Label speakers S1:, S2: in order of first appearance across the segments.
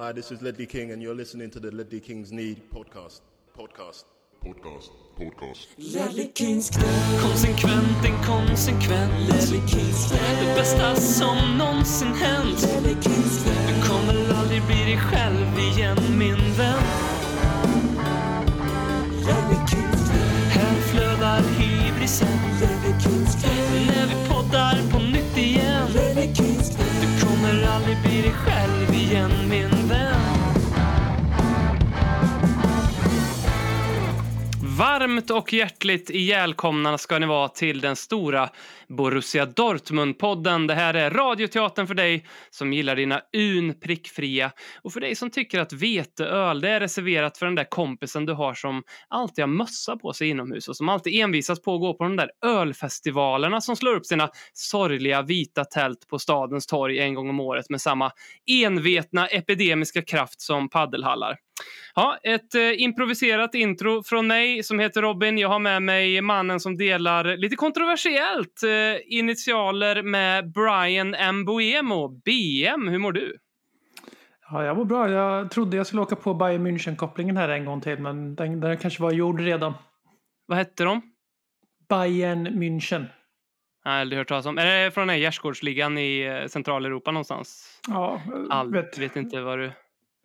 S1: Hi, this is Ledley King, and you're listening to the Ledley Kings Need podcast. Podcast.
S2: Podcast. Podcast.
S3: Ledley Kings knä,
S4: Konsekvent, inkonsekvent.
S3: Ledley Kings knä,
S4: Det bästa som någonsin hänt.
S3: Ledley Kings knä,
S4: Du kommer aldrig bli dig själv igen min vän.
S3: Ledley Kings knä,
S4: Här flödar hybrisen.
S3: Ledley Kings knä,
S4: Varmt och hjärtligt välkomna ska ni vara till den stora Borussia Dortmund-podden. Det här är radioteatern för dig som gillar dina un prickfria och för dig som tycker att veteöl det är reserverat för den där kompisen du har som alltid har mössa på sig inomhus och som alltid envisas på att gå på de där ölfestivalerna som slår upp sina sorgliga vita tält på stadens torg en gång om året med samma envetna epidemiska kraft som paddelhallar. Ja, ett eh, improviserat intro från mig som heter Robin. Jag har med mig mannen som delar lite kontroversiellt eh, initialer med Brian Mbuemo, BM. Hur mår du?
S5: Ja, jag mår bra. Jag trodde jag skulle åka på Bayern München-kopplingen här en gång till, men den, den kanske var gjord redan.
S4: Vad hette de?
S5: Bayern München.
S4: Jag har aldrig hört talas om. Är det från den här gärdsgårdsligan i eh, Centraleuropa någonstans?
S5: Ja,
S4: All,
S5: vet,
S4: vet inte vad du...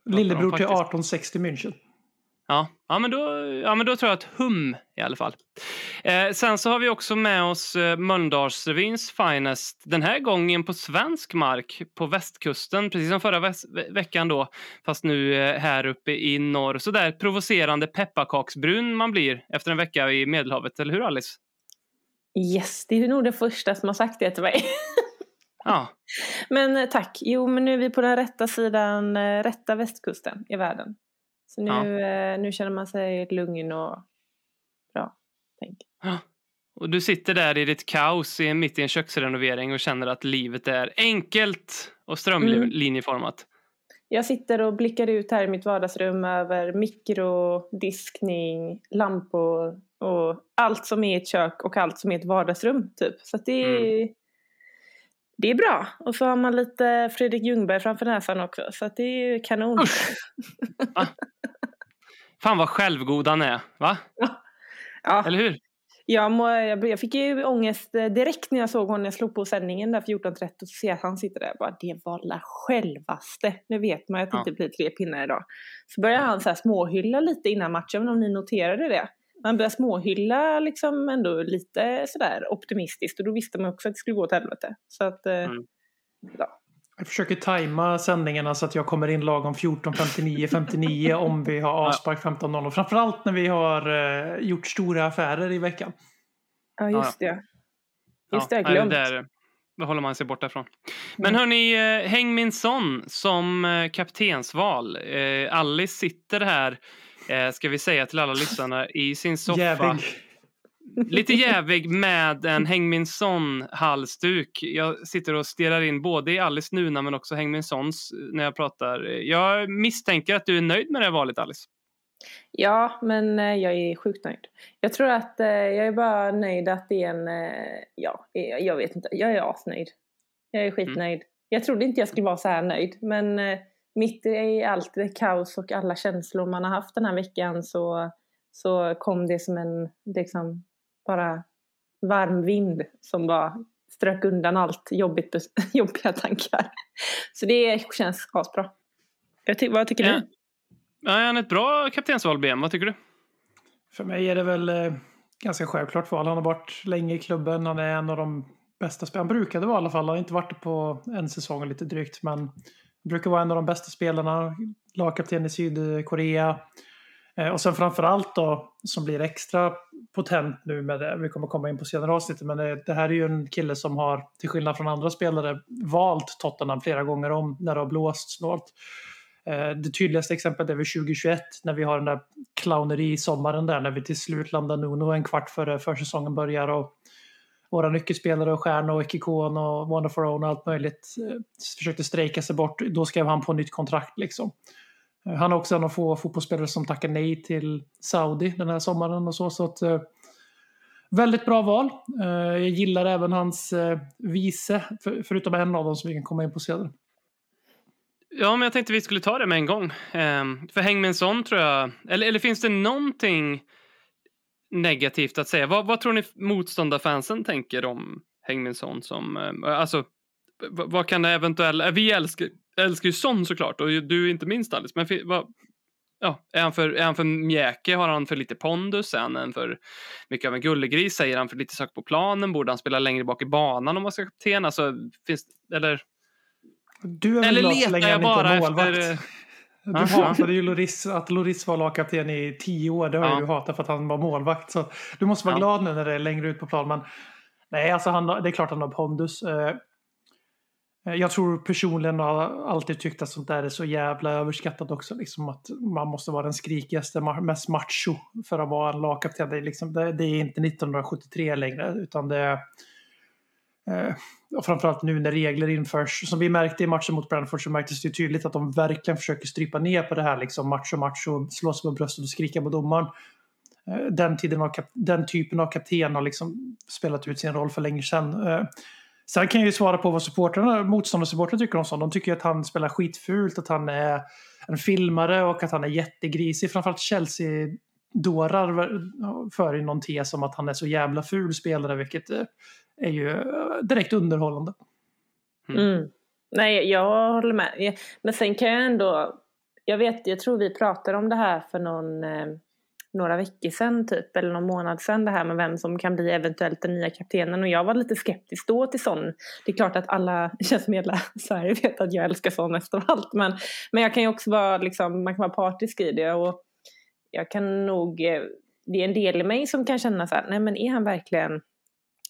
S5: lillebror till
S4: faktiskt.
S5: 1860 München.
S4: Ja, ja, men då, ja, men då tror jag att hum i alla fall. Eh, sen så har vi också med oss eh, Mölndalsrevyns Finest. Den här gången på svensk mark på västkusten, precis som förra ve- veckan då. Fast nu eh, här uppe i norr. Så där provocerande pepparkaksbrun man blir efter en vecka i Medelhavet, eller hur Alice?
S6: Yes, det är nog det första som har sagt det till mig.
S4: Ja,
S6: men eh, tack. Jo, men nu är vi på den rätta sidan, eh, rätta västkusten i världen. Så nu, eh, nu känner man sig lugn och bra. Tänk.
S4: Ja. Och du sitter där i ditt kaos i, mitt i en köksrenovering och känner att livet är enkelt och strömlinjeformat.
S6: Jag sitter och blickar ut här i mitt vardagsrum över mikro, lampor och allt som är ett kök och allt som är ett vardagsrum. Typ. Så det, är, det är bra. Och så har man lite Fredrik Ljungberg framför näsan också. Så det är kanon.
S4: Fan vad självgod han är, va?
S6: Ja,
S4: Eller hur?
S6: jag, må, jag, fick ju ångest eh, direkt när jag såg honom jag slog på sändningen där 14.30 och ser att han sitter där. Jag bara, det var la självaste. Nu vet man att det inte blir tre pinnar idag. Så börjar han så här småhylla lite innan matchen, om ni noterade det. Man börjar småhylla liksom ändå lite sådär optimistiskt och då visste man också att det skulle gå åt helvete. Så att, eh,
S4: Mm.
S6: ja.
S5: Jag försöker tajma sändningarna så att jag kommer in lagom 14.59, 59 om vi har avspark 15.00. Framförallt när vi har eh, gjort stora affärer i veckan.
S6: ja, just det. Just det, jag
S4: nej,
S6: glömt.
S4: där det håller man sig borta ifrån. Men hörni, eh, Häng min son som eh, kaptensval. Eh, Alice sitter här, eh, ska vi säga till alla lyssnarna, i sin soffa.
S5: Jävig.
S4: Lite jävig med en Häng min son halsduk. Jag sitter och stirrar in både i Alice Nuna men också Häng min sons när jag pratar. Jag misstänker att du är nöjd med det här valet Alice.
S6: Ja, men eh, jag är sjukt nöjd. Jag tror att eh, jag är bara nöjd att det är en, eh, ja, jag, vet inte, jag är asnöjd. Jag är skitnöjd. Jag trodde inte jag skulle vara så här nöjd, men eh, mitt i allt det kaos och alla känslor man har haft den här veckan så, så kom det som en, liksom, bara varm vind som bara strök undan allt jobbigt, jobbiga tankar. Så det känns asbra. Jag ty- vad tycker
S4: Ja.
S6: du?
S4: Ja, han är ett bra kaptensval BM, vad tycker du?
S5: För mig är det väl eh, ganska självklart val. Han har varit länge i klubben. Han är en av de bästa spelarna. Han brukade vara i alla fall. Han har inte varit på en säsong och lite drygt. Men brukar vara en av de bästa spelarna. Lagkapten i Sydkorea. Eh, och sen framförallt då, som blir extra potent nu med det. Vi kommer komma in på senare avsnittet. Men det, det här är ju en kille som har, till skillnad från andra spelare, valt Tottenham flera gånger om när det har blåst snålt. Eh, det tydligaste exemplet är väl 2021 när vi har den där clowneri-sommaren där när vi till slut landar Nuno en kvart före försäsongen börjar och våra nyckelspelare och stjärnor och Ekikon och Wonderful Own och allt möjligt eh, försökte strejka sig bort. Då skrev han på nytt kontrakt liksom. Han är också en av få fotbollsspelare som tackar nej till Saudi den här sommaren och så. så att, eh, väldigt bra val. Eh, Jag gillar även hans eh, vice, för, förutom en av dem som vi kan komma in på senare.
S4: Ja, men jag tänkte vi skulle ta det med en gång. Ehm, för Hängmensson tror jag... Eller, eller finns det någonting negativt att säga? Vad, vad tror ni motståndarfansen tänker om Hängmensson som... Eh, alltså, vad, vad kan det eventuellt... Vi älskar, älskar ju Son såklart och du inte minst Alice. Men vad, ja, är, han för, är han för mjäkig? Har han för lite pondus? Är han för mycket av en gullegris? Säger han för lite saker på planen? Borde han spela längre bak i banan om man ska kapten? Alltså, finns, eller
S5: Du är
S4: Eller letar jag bara efter...
S5: Du
S4: Aha.
S5: hatade ju Loris, att Loris var lagkapten i tio år. Det har
S4: Ja.
S5: ju du hatat för att han var målvakt. Så du måste vara
S4: Ja.
S5: glad nu när det är längre ut på plan. Men nej, alltså han, det är klart han har pondus. Eh, jag tror personligen har alltid tyckt att sånt där är så jävla överskattat också. Liksom att man måste vara den skrikigaste, mest macho för att vara en lagkapten. Det är, liksom, det, är inte 1973 längre, utan det är... Eh, och framförallt nu när regler införs. Som vi märkte i matchen mot Brentford så märktes det tydligt att de verkligen försöker strypa ner på det här liksom macho macho, slå sig på bröstet och skrika på domaren. Eh, den, tiden av den typen av kapten har liksom spelat ut sin roll för länge sedan. Sen kan jag ju svara på vad supportrarna, motståndarsupportrarna tycker om sånt. De tycker att han spelar skitfult, att han är en filmare och att han är jättegrisig. Framförallt Chelsea-dårar för ju någon tes om att han är så jävla ful spelare, vilket eh, är ju eh, direkt underhållande.
S6: Mm. Nej, jag håller med. Men sen kan jag ändå... Jag vet, jag tror vi pratade om det här för någon, eh, några veckor sedan typ, eller någon månad sedan, det här med vem som kan bli eventuellt den nya kaptenen. Och jag var lite skeptisk då till sån. Det är klart att alla, det känns som hela Sverige vet att jag älskar sån mest av allt. Men, men jag kan ju också vara, liksom, man kan vara partisk i det. Och jag kan nog, eh, det är en del i mig som kan känna så här, nej men är han verkligen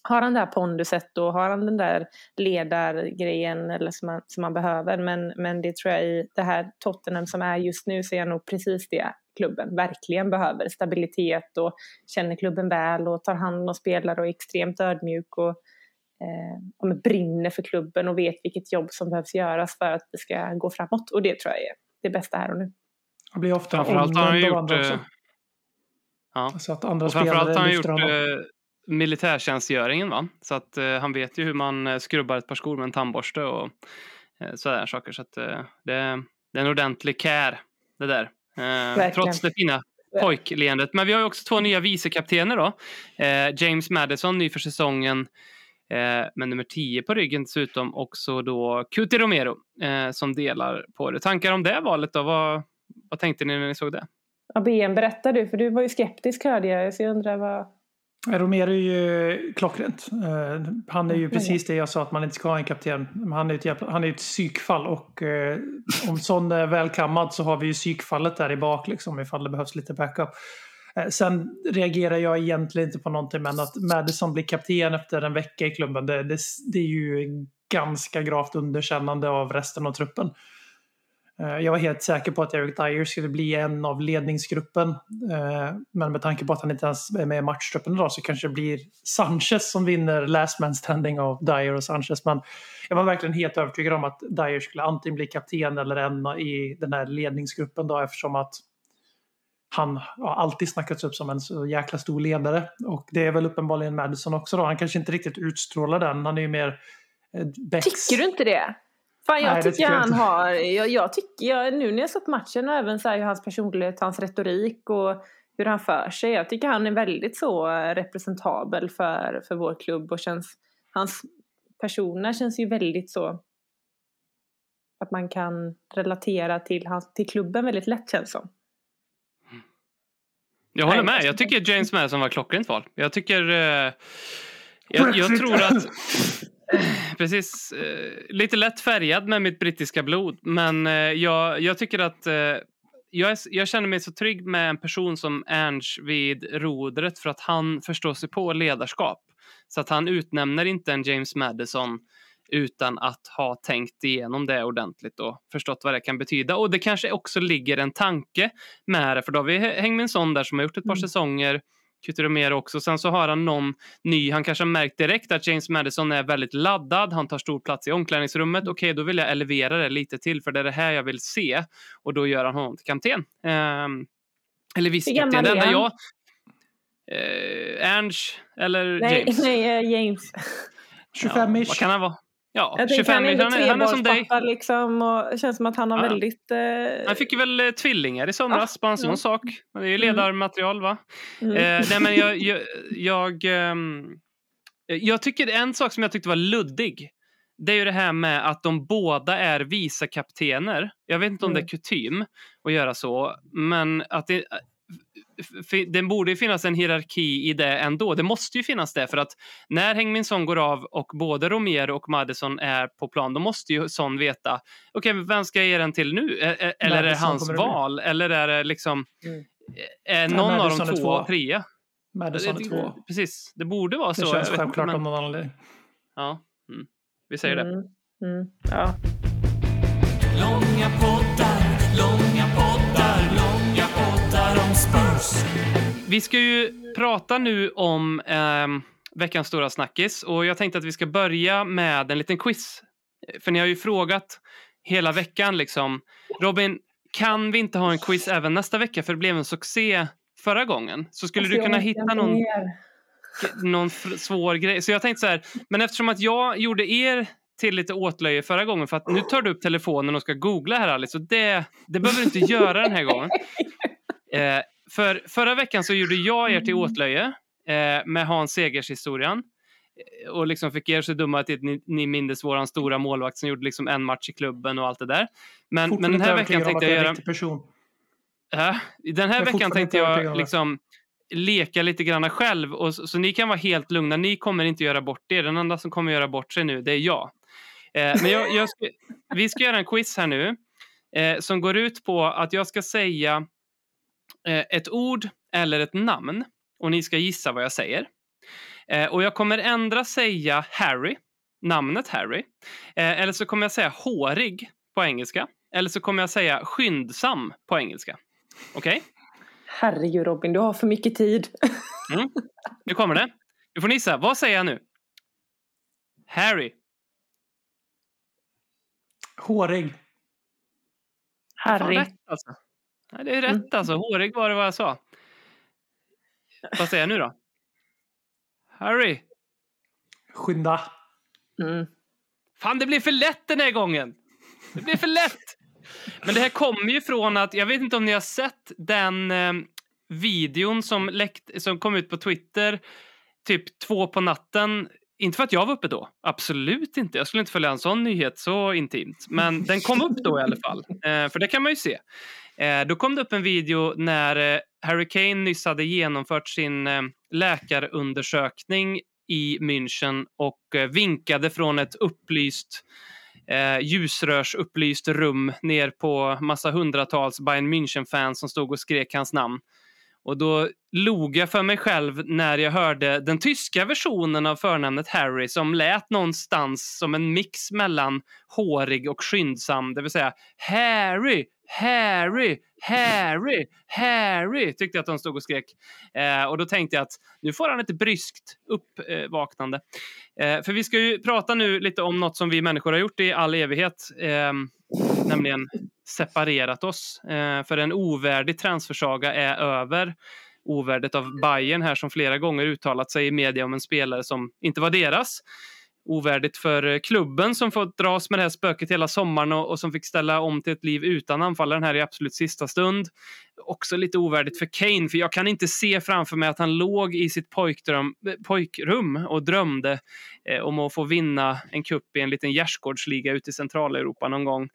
S6: har han det här ponduset och har han den där ledargrejen eller som, man, som man behöver. Men, men det tror jag i det här Tottenham som är just nu så är jag nog precis det klubben verkligen behöver. Stabilitet och känner klubben väl och tar hand om spelare och är extremt ödmjuk och eh, brinner för klubben och vet vilket jobb som behövs göras för att det ska gå framåt. Och det tror jag är det bästa här och nu.
S5: Han blir ofta
S4: Framförallt har han gjort... eh, Ja.
S5: Så att andra
S4: Och framförallt har han gjort
S5: honom.
S4: eh, militärtjänstgöringen va? Så att eh, han vet ju hur man eh, skrubbar ett par skor med en tandborste och eh, sådär saker. Så att eh, det, det är en ordentlig care det där. Eh, trots det fina pojkleendet. Men vi har också två nya vicekaptener då. Eh, James Madison, ny för säsongen. Eh, med nummer 10 på ryggen dessutom. Också då Cuti Romero eh, som delar på det. Tankar om det valet då? Vad, vad tänkte ni när ni såg det?
S6: Ja, BM, berättar du, för du var ju skeptisk hörde jag, så jag undrar vad...
S5: Romero är ju klockrent. Eh, Han är ju precis det jag sa att man inte ska ha en kapten. Han är ju ett, jävla, han är ett psykfall och eh, om sån är välkammad så har vi ju psykfallet där i bak liksom ifall det behövs lite backup. Eh, Sen reagerar jag egentligen inte på någonting men att Madison blir kapten efter en vecka i klubben det, det, det är ju ganska gravt underkännande av resten av truppen. Eh, jag var helt säker på att Eric Dyer skulle bli en av ledningsgruppen. Eh, men med tanke på att han inte ens är med i matchtruppen idag så kanske det blir Sanchez som vinner last man standing av Dyer och Sanchez. Men jag var verkligen helt övertygad om att Dyer skulle antingen bli kapten eller en i den här ledningsgruppen då eftersom att han har alltid snackats upp som en så jäkla stor ledare. Och det är väl uppenbarligen Madison också då. Han kanske inte riktigt utstrålar den. Han är ju mer eh, Becks.
S6: Tycker du inte det? Fan, jag
S5: Nej,
S6: tycker
S5: jag
S6: han har... Jag, jag tycker, jag, nu när jag sett matchen och även så här, hur hans personlighet, hans retorik och hur han för sig. Jag tycker han är väldigt så representabel för, för vår klubb och känns... Hans personer känns ju väldigt så... Att man kan relatera till, hans, till klubben väldigt lätt känns som.
S4: Jag håller med.
S6: jag tycker
S4: James Madison var klockrent val. Jag tycker... Eh, jag, jag tror att... Precis. Eh, lite lätt färgad med mitt brittiska blod. Men eh, jag, jag tycker att... Eh, jag, är, jag känner mig så trygg med en person som Ernst vid rodret för att han förstår sig på ledarskap. Så att han utnämner inte en James Madison utan att ha tänkt igenom det ordentligt och förstått vad det kan betyda. Och det kanske också ligger en tanke med det, för då har vi Hängminsson där som har gjort ett par
S5: Mm.
S4: säsonger, Kytter också. Sen så har han någon ny, han kanske har märkt direkt att James Madison är väldigt laddad, han tar stor plats i omklädningsrummet. Okej, då vill jag elevera det lite till, för det är det här jag vill se. Och då gör han honom till kapten. Ehm, eller vice
S6: Hur gammal
S4: kapten. Det enda jag... Eh, Ernst eller
S6: Nej,
S4: James?
S6: nej eh, James.
S5: 25-ish.
S4: vad kan han vara? Ja,
S6: Jag tänker
S4: 25
S6: han är
S4: han är, han är som dig.
S6: liksom och känns som att han har
S4: Ja.
S6: väldigt... Eh,
S4: Han fick ju väl eh, tvillingar i somras, bara en sån
S6: ja.
S4: sak. Det är ju ledarmaterial va?
S6: mm.
S4: Eh, nej, men jag, jag, jag, ehm, jag tycker en sak som jag tyckte var luddig. Det är ju det här med att de båda är vice kaptener. Jag vet inte om det är kutym att göra så, men att det, det borde ju finnas en hierarki i det ändå. Det måste ju finnas det för att när Heung-Min Son går av och både Romero och Madison är på plan, då måste ju Son veta okej, men vem ska jag ge den till nu? Eller är det hans
S5: det
S4: val? Eller är det liksom
S6: Mm.
S4: är någon av
S5: Madison
S4: dem
S5: är
S4: två,
S5: två.
S4: trea?
S5: Madison är
S4: Det-
S5: två.
S4: Precis, det borde vara
S5: Det
S4: så. jag
S5: känns självklart
S4: inte,
S5: av
S4: men-
S5: någon anledning.
S4: Ja, mm. vi säger det.
S6: Mm. Mm. Ja.
S3: Långa poddar, långa poddar Spurs.
S4: Vi ska ju prata nu om ehm, veckans stora snackis och jag tänkte att vi ska börja med en liten quiz. För ni har ju frågat hela veckan liksom. Robin, kan vi inte ha en quiz även nästa vecka? För det blev en succé förra gången. Så skulle du kunna hitta någon,
S6: mer.
S4: någon svår grej? Så jag tänkte så här, men eftersom att jag gjorde er till lite åtlöje förra gången för att nu tar du upp telefonen och ska googla här Alice och det, det behöver du inte göra den här gången. Eh, för förra veckan så gjorde jag er till åtlöje eh, med Hans Segers historien Eh, och liksom fick er så dumma att ni, ni mindes våran stora målvakt som gjorde liksom en match i klubben och allt det där. Men, men den här veckan tänkte jag göra...
S5: person.
S4: Ja, den här veckan tänkte jag liksom leka lite grann själv. Och så, så ni kan vara helt lugna. Ni kommer inte göra bort er. Den enda som kommer göra bort sig nu, det är jag. Eh, men jag, jag ska, vi ska göra en quiz här nu eh, som går ut på att jag ska säga ett ord eller ett namn och ni ska gissa vad jag säger. Eh, och jag kommer ändra säga Harry, namnet Harry. Eh, eller så kommer jag säga hårig på engelska. Eller så kommer jag säga skyndsam på engelska. Okej?
S6: Herregud Robin, du har för mycket tid.
S4: Nu kommer det. Nu får ni gissa. Vad säger jag nu? Harry.
S5: Hårig.
S6: Harry.
S4: rätt alltså. Nej, det är rätt
S6: Mm.
S4: alltså. Hårig var det vad jag sa. Vad säger jag nu då? Harry.
S5: Skynda.
S6: Mm.
S4: Fan, det blev för lätt den här gången. Det blev för lätt. Men det här kommer ju från att, jag vet inte om ni har sett den eh, videon som, läckt, som kom ut på Twitter typ två på natten. Inte för att jag var uppe då, absolut inte. Jag skulle inte följa en sån nyhet så intimt. Men den kom upp då i alla fall, eh, för det kan man ju se. Eh, då kom det upp en video när eh, Harry Kane nyss hade genomfört sin eh, läkarundersökning i München och vinkade från ett upplyst eh, ljusrörsupplyst rum ner på massa hundratals Bayern München-fans som stod och skrek hans namn. Och då log jag för mig själv när jag hörde den tyska versionen av förnamnet Harry som lät någonstans som en mix mellan hårig och skyndsam, det vill säga Harry, Harry, Harry, Harry, tyckte jag att de stod och skrek. Eh, och då tänkte jag att nu får han ett bryskt uppvaknande. Eh, för vi ska ju prata nu lite om något som vi människor har gjort i all evighet, eh, nämligen separerat oss. Eh, för en ovärdig transfersaga är över. Ovärdet av Bayern här som flera gånger uttalat sig i media om en spelare som inte var deras. Ovärdigt för eh, klubben som fått dras med det här spöket hela sommaren och, och som fick ställa om till ett liv utan anfallaren här i absolut sista stund. Också lite ovärdigt för Kane, för jag kan inte se framför mig att han låg i sitt pojkdröm, eh, pojkrum och drömde eh, om att få vinna en kupp i en liten gärdsgårdsliga ute i Centraleuropa någon gång.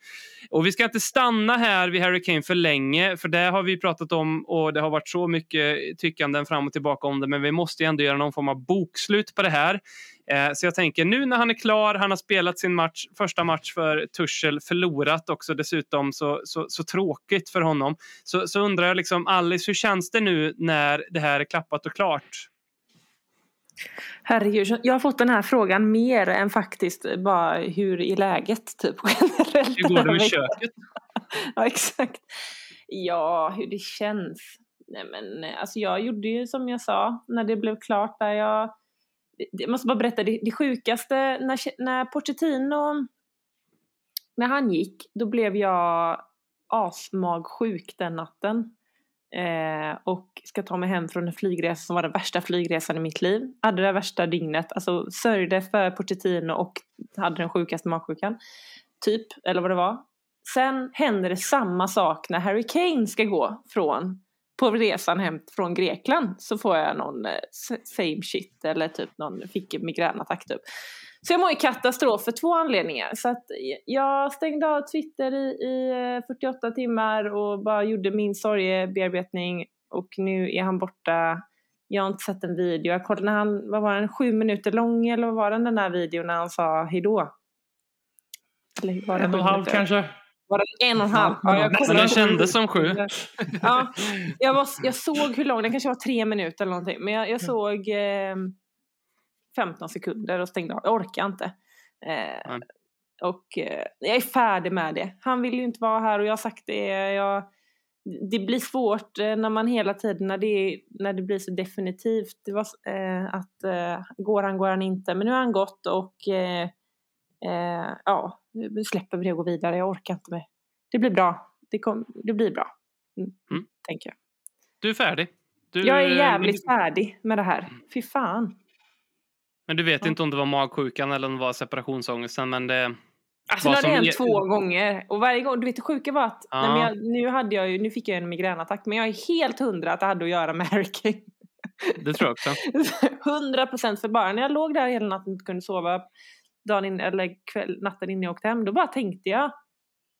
S4: Och vi ska inte stanna här vid Harry Kane för länge, för det har vi pratat om och det har varit så mycket tyckanden fram och tillbaka om det, men vi måste ju ändå göra någon form av bokslut på det här. Eh, Så jag tänker nu när han är klar, han har spelat sin match, första match för Tuchel, förlorat också dessutom, så, så, så tråkigt för honom. Så, så undrar jag liksom, Alice, hur känns det nu när det här är klappat och klart?
S6: Herregud, jag har fått den här frågan mer än faktiskt bara hur är läget typ generellt.
S4: Hur går det med köket?
S6: Ja, exakt. Ja, hur det känns. Nej, men alltså jag gjorde ju som jag sa när det blev klart där jag... Jag måste bara berätta, det, det sjukaste när, när Pochettino, när han gick, då blev jag asmagsjuk den natten. Eh, och ska ta mig hem från en flygresa som var den värsta flygresan i mitt liv. Hade det värsta dygnet, alltså sörjde för Pochettino och hade den sjukaste magsjukan. Typ, eller vad det var. Sen händer det samma sak när Harry Kane ska gå från på resan hem från Grekland så får jag någon eh, same shit eller typ någon fick migränattack typ. Så jag mår i katastrof för två anledningar. Så att jag stängde av Twitter i, i 48 eh, timmar och bara gjorde min sorgebearbetning och nu är han borta. Jag har inte sett en video. Jag kollade när han, vad var den, sju minuter lång eller vad var den den där videon när han sa hejdå?
S5: Eller var det en och en halv kanske?
S6: Var det en och en halv? Ja,
S4: jag Men den kändes som sju.
S6: Ja, jag, var, jag såg hur lång, den kanske var tre minuter eller någonting. Men jag, jag såg eh, 15 sekunder och stängde av. Jag orkar inte. Eh, och eh, jag är färdig med det. Han vill ju inte vara här och jag har sagt det. Jag, det blir svårt eh, när man hela tiden, när det, när det blir så definitivt. Det var, eh, att eh, går han, går han inte. Men nu har han gått och eh, eh, ja, nu släpper vi det och går vidare. Jag orkar inte med. Det blir bra. Det, kom, det blir bra. Mm, mm. Tänker jag.
S4: Du är färdig. Du,
S6: jag är jävligt men... färdig med det här. Fy fan.
S4: Men du vet ja. inte om det var magsjukan eller om det var separationsångesten, men det...
S6: Alltså nu har det hänt två gånger. Och varje gång, du vet det sjuka var att, ja. nej, jag, nu, hade jag ju, nu fick jag en migränattack, men jag är helt hundra att det hade att göra med Harry Kane.
S4: Det tror jag också.
S6: Hundra procent, för bara när jag låg där hela natten och inte kunde sova, dagen in, eller kväll, natten innan jag åkte hem, då bara tänkte jag,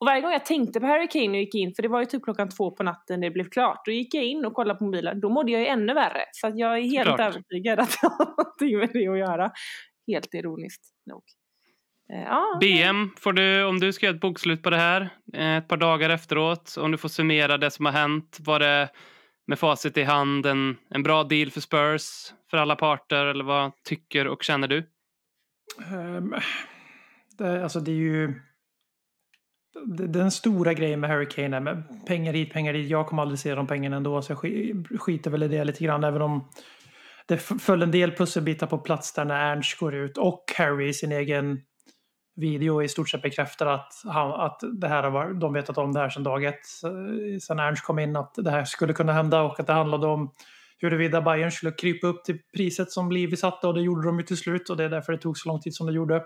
S6: och varje gång jag tänkte på Harry Kane och gick in, för det var ju typ klockan två på natten det blev klart, då gick jag in och kollade på mobilen. Då mådde jag ju ännu värre. Så att jag är helt Klart. övertygad att det har någonting med det att göra. Helt ironiskt nog.
S4: Eh, ja. BM, får du, om du ska göra ett bokslut på det här eh, ett par dagar efteråt, om du får summera det som har hänt. Var det med facit i hand en, en bra deal för Spurs, för alla parter, eller vad tycker och känner du? Um,
S5: det, alltså det är ju den stora grejen med Hurricane är med pengar hit, pengar dit. Jag kommer aldrig se de pengarna ändå så jag skiter väl i det lite grann. Även om det föll en del pusselbitar på plats där när Ernst går ut och Harry i sin egen video i stort sett bekräftar att, han, att det här var, de vetat om det här sedan dag ett. Eh, Sen Ernst kom in att det här skulle kunna hända och att det handlade om huruvida Bayern skulle krypa upp till priset som Livi satte och det gjorde de ju till slut och det är därför det tog så lång tid som det gjorde.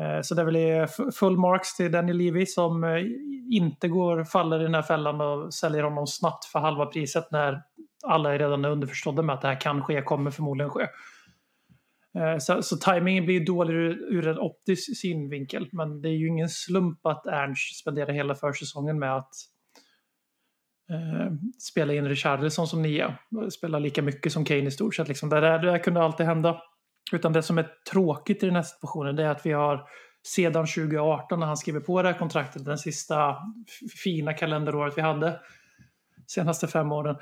S5: Eh, så det är väl full marks till Daniel Levy som eh, inte går, faller i den här fällan och säljer honom snabbt för halva priset när alla är redan underförstådda med att det här kan ske, kommer förmodligen ske. Eh, så, så tajmingen blir dålig ur, ur en optisk synvinkel. Men det är ju ingen slump att Ernst spenderar hela försäsongen med att eh, spela in Richarlison som nia. Spela lika mycket som Kane i stort sett. Liksom. Det, där, det där kunde alltid hända. Utan det som är tråkigt i den här situationen det är att vi har sedan 2018 när han skriver på det här kontraktet, den sista fina kalenderåret vi hade, senaste fem åren,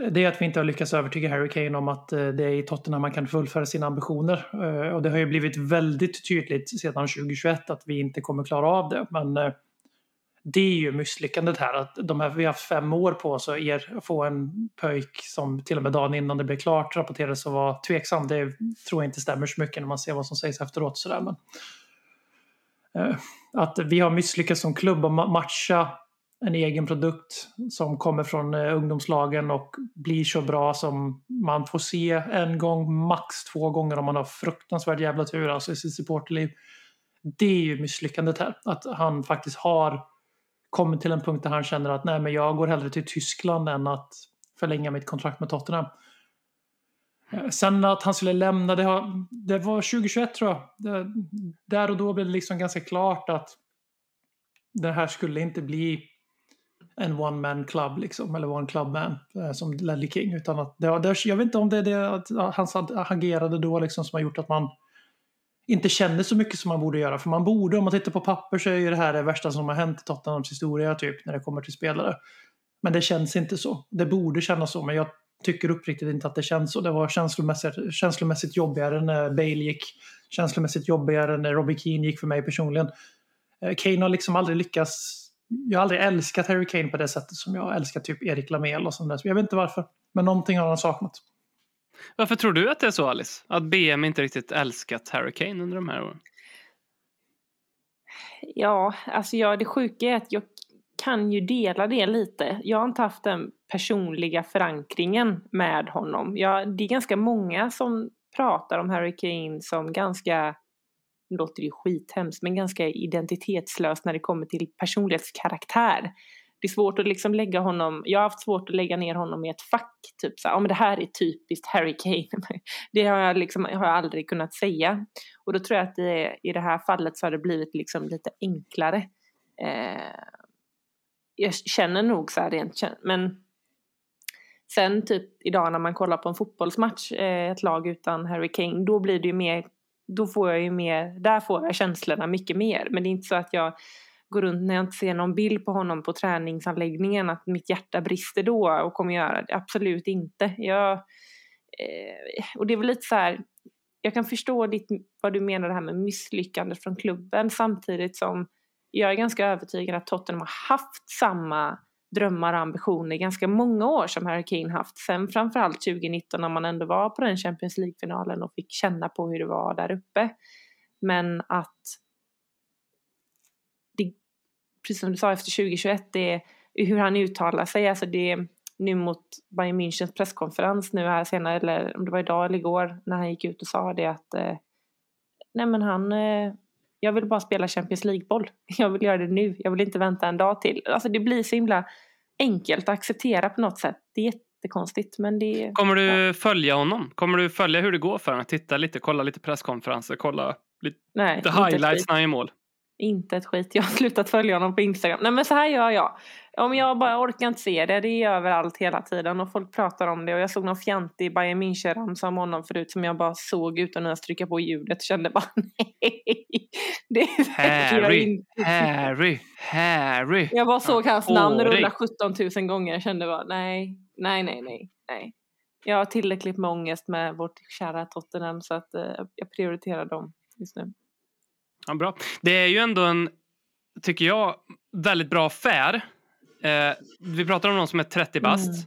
S5: eh, det är att vi inte har lyckats övertyga Harry Kane om att eh, det är i Tottenham man kan fullföra sina ambitioner. Eh, och det har ju blivit väldigt tydligt sedan 2021 att vi inte kommer klara av det. Men eh, det är ju misslyckandet här. Att de här, vi har haft fem år på oss att er, få en pöjk som till och med dagen innan det blev klart rapporterades att vara tveksam. Det tror jag inte stämmer så mycket när man ser vad som sägs efteråt. Sådär. Men, eh, att vi har misslyckats som klubb att matcha en egen produkt som kommer från eh, ungdomslagen och blir så bra som man får se en gång, max två gånger om man har fruktansvärd jävla tur alltså i sitt supporterliv. Det är ju misslyckandet här. Att han faktiskt har kommit till en punkt där han känner att nej, men jag går hellre till Tyskland än att förlänga mitt kontrakt med Tottenham. Eh, sen att han skulle lämna, det, har, det var 2021 tror jag. Det, där och då blev det liksom ganska klart att det här skulle inte bli en one man club liksom, eller one club man eh, som Lelly King. Utan att det, jag vet inte om det är det att han agerade då liksom som har gjort att man inte känner så mycket som man borde göra. För man borde, om man tittar på papper så är ju det här det värsta som har hänt i Tottenhams historia typ när det kommer till spelare. Men det känns inte så. Det borde kännas så, men jag tycker uppriktigt inte att det känns så. Det var känslomässigt, känslomässigt jobbigare när Bale gick. Känslomässigt jobbigare när Robbie Keane gick för mig personligen. Eh, Kane har liksom aldrig lyckats jag har aldrig älskat Harry Kane på det sättet som jag älskar typ Erik Lamel och sånt där. Jag vet inte varför. Men någonting har han saknat.
S4: Varför tror du att det är så Alice? Att BM inte riktigt älskat Harry Kane under de här åren?
S6: Ja, alltså jag, det sjuka är att jag kan ju dela det lite. Jag har inte haft den personliga förankringen med honom. Jag, det är ganska många som pratar om Harry Kane som ganska, låter ju skithemskt, men ganska identitetslös när det kommer till personlighetskaraktär. Det är svårt att liksom lägga honom, jag har haft svårt att lägga ner honom i ett fack, typ så här, ja men det här är typiskt Harry Kane. Det har jag, liksom, har jag aldrig kunnat säga. Och då tror jag att det, i det här fallet så har det blivit liksom lite enklare. Eh, jag känner nog så här rent, men Sen typ idag när man kollar på en fotbollsmatch, eh, ett lag utan Harry Kane, då blir det ju mer, då får jag ju mer, där får jag känslorna mycket mer. Men det är inte så att jag gå runt när jag inte ser någon bild på honom på träningsanläggningen att mitt hjärta brister då och kommer göra det. Absolut inte. Jag, eh, och det är väl lite så här, jag kan förstå ditt, vad du menar det här med misslyckandet från klubben samtidigt som jag är ganska övertygad att Tottenham har haft samma drömmar och ambitioner i ganska många år som Harry Kane haft. Sen framförallt 2019 när man ändå var på den Champions League-finalen och fick känna på hur det var där uppe. Men att precis som du sa efter 2021, det är hur han uttalar sig, alltså det nu mot Bayern Münchens presskonferens nu här senare, eller om det var idag eller igår, när han gick ut och sa det att eh, nej men han, eh, jag vill bara spela Champions League-boll. Jag vill göra det nu. Jag vill inte vänta en dag till. Alltså det blir så himla enkelt att acceptera på något sätt. Det är jättekonstigt men det...
S4: Kommer du
S6: ja.
S4: följa honom? Kommer du följa hur det går för honom? Titta lite, kolla lite presskonferenser, kolla lite
S6: Nej,
S4: highlights när han gör mål.
S6: Inte ett skit. Jag har slutat följa honom på Instagram. Nej men så här gör jag. Om jag bara orkar inte se det, det är överallt hela tiden och folk pratar om det och jag såg någon fjantig Bayern München-ramsa om honom förut som jag bara såg utan att trycka på ljudet kände bara nej. Det jag
S4: Harry,
S6: inte.
S4: Harry, Harry.
S6: Jag bara såg hans namn rulla 17 000 gånger och kände bara nej, nej, nej, nej, nej. Jag har tillräckligt med ångest med vårt kära Tottenham så att eh, jag prioriterar dem just nu.
S4: Ja, bra. Det är ju ändå en, tycker jag, väldigt bra affär. Eh, vi pratar om någon som är 30 bast.
S6: Mm.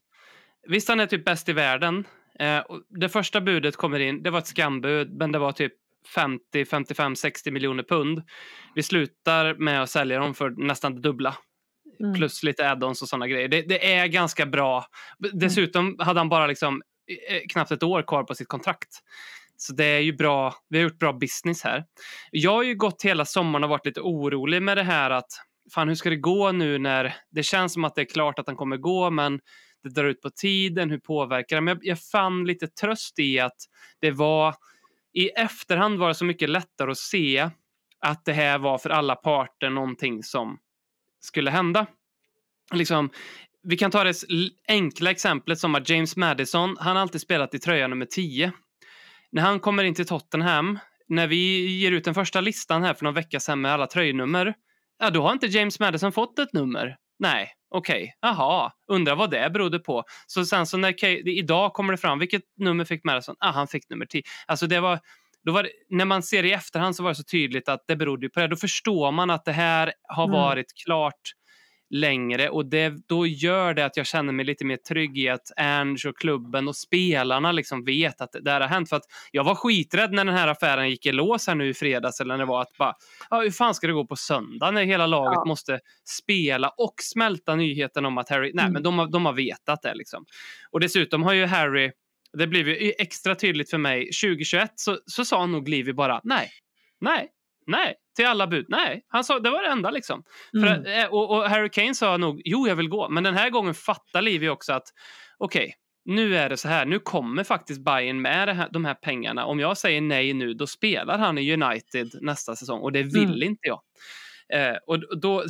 S4: Visst, han är typ bäst i världen. Eh, det första budet kommer in, det var ett skambud, men det var typ 50, 55, 60 miljoner pund. Vi slutar med att sälja dem för nästan det dubbla.
S6: Mm.
S4: Plus lite add-ons och sådana grejer. Det, det är ganska bra. Dessutom hade han bara liksom eh, knappt ett år kvar på sitt kontrakt. Så det är ju bra. Vi har gjort bra business här. Jag har ju gått hela sommaren och varit lite orolig med det här att fan hur ska det gå nu när det känns som att det är klart att han kommer gå men det drar ut på tiden, hur påverkar det? Men jag, jag fann lite tröst i att det var i efterhand var det så mycket lättare att se att det här var för alla parter någonting som skulle hända. Liksom, vi kan ta det enkla exemplet som att James Madison, han har alltid spelat i tröja nummer 10. När han kommer in till Tottenham, när vi ger ut den första listan här för någon vecka sedan med alla tröjnummer, ja då har inte James Madison fått ett nummer. Nej, okej, jaha, undrar vad det berodde på. Så sen så när Kay, idag kommer det fram, vilket nummer fick Madison? Ah, han fick nummer 10. Alltså det var, då var det, när man ser i efterhand så var det så tydligt att det berodde på det. Då förstår man att det här har
S6: Mm.
S4: varit klart längre och det, då gör det att jag känner mig lite mer trygg i att Ernst och klubben och spelarna liksom vet att det här har hänt. För att jag var skiträdd när den här affären gick i lås här nu i fredags eller när det var att bara, ja, hur fan ska det gå på söndag när hela laget
S6: Ja.
S4: måste spela och smälta nyheten om att Harry, nej
S6: Mm.
S4: men de, har- de har vetat det liksom. Och dessutom har ju Harry, det blev ju extra tydligt för mig, 2021 så, så sa nog Livy bara nej, nej, nej, till alla bud. Nej, han sa det var det enda liksom. För,
S6: Mm.
S4: att, eh, och, och Harry Kane sa nog jo, jag vill gå. Men den här gången fattar Livy också att okej, nu är det så här. Nu kommer faktiskt Bayern med här, de här pengarna. Om jag säger nej nu, då spelar han i United nästa säsong och det vill
S6: Mm.
S4: inte jag. Eh, och då,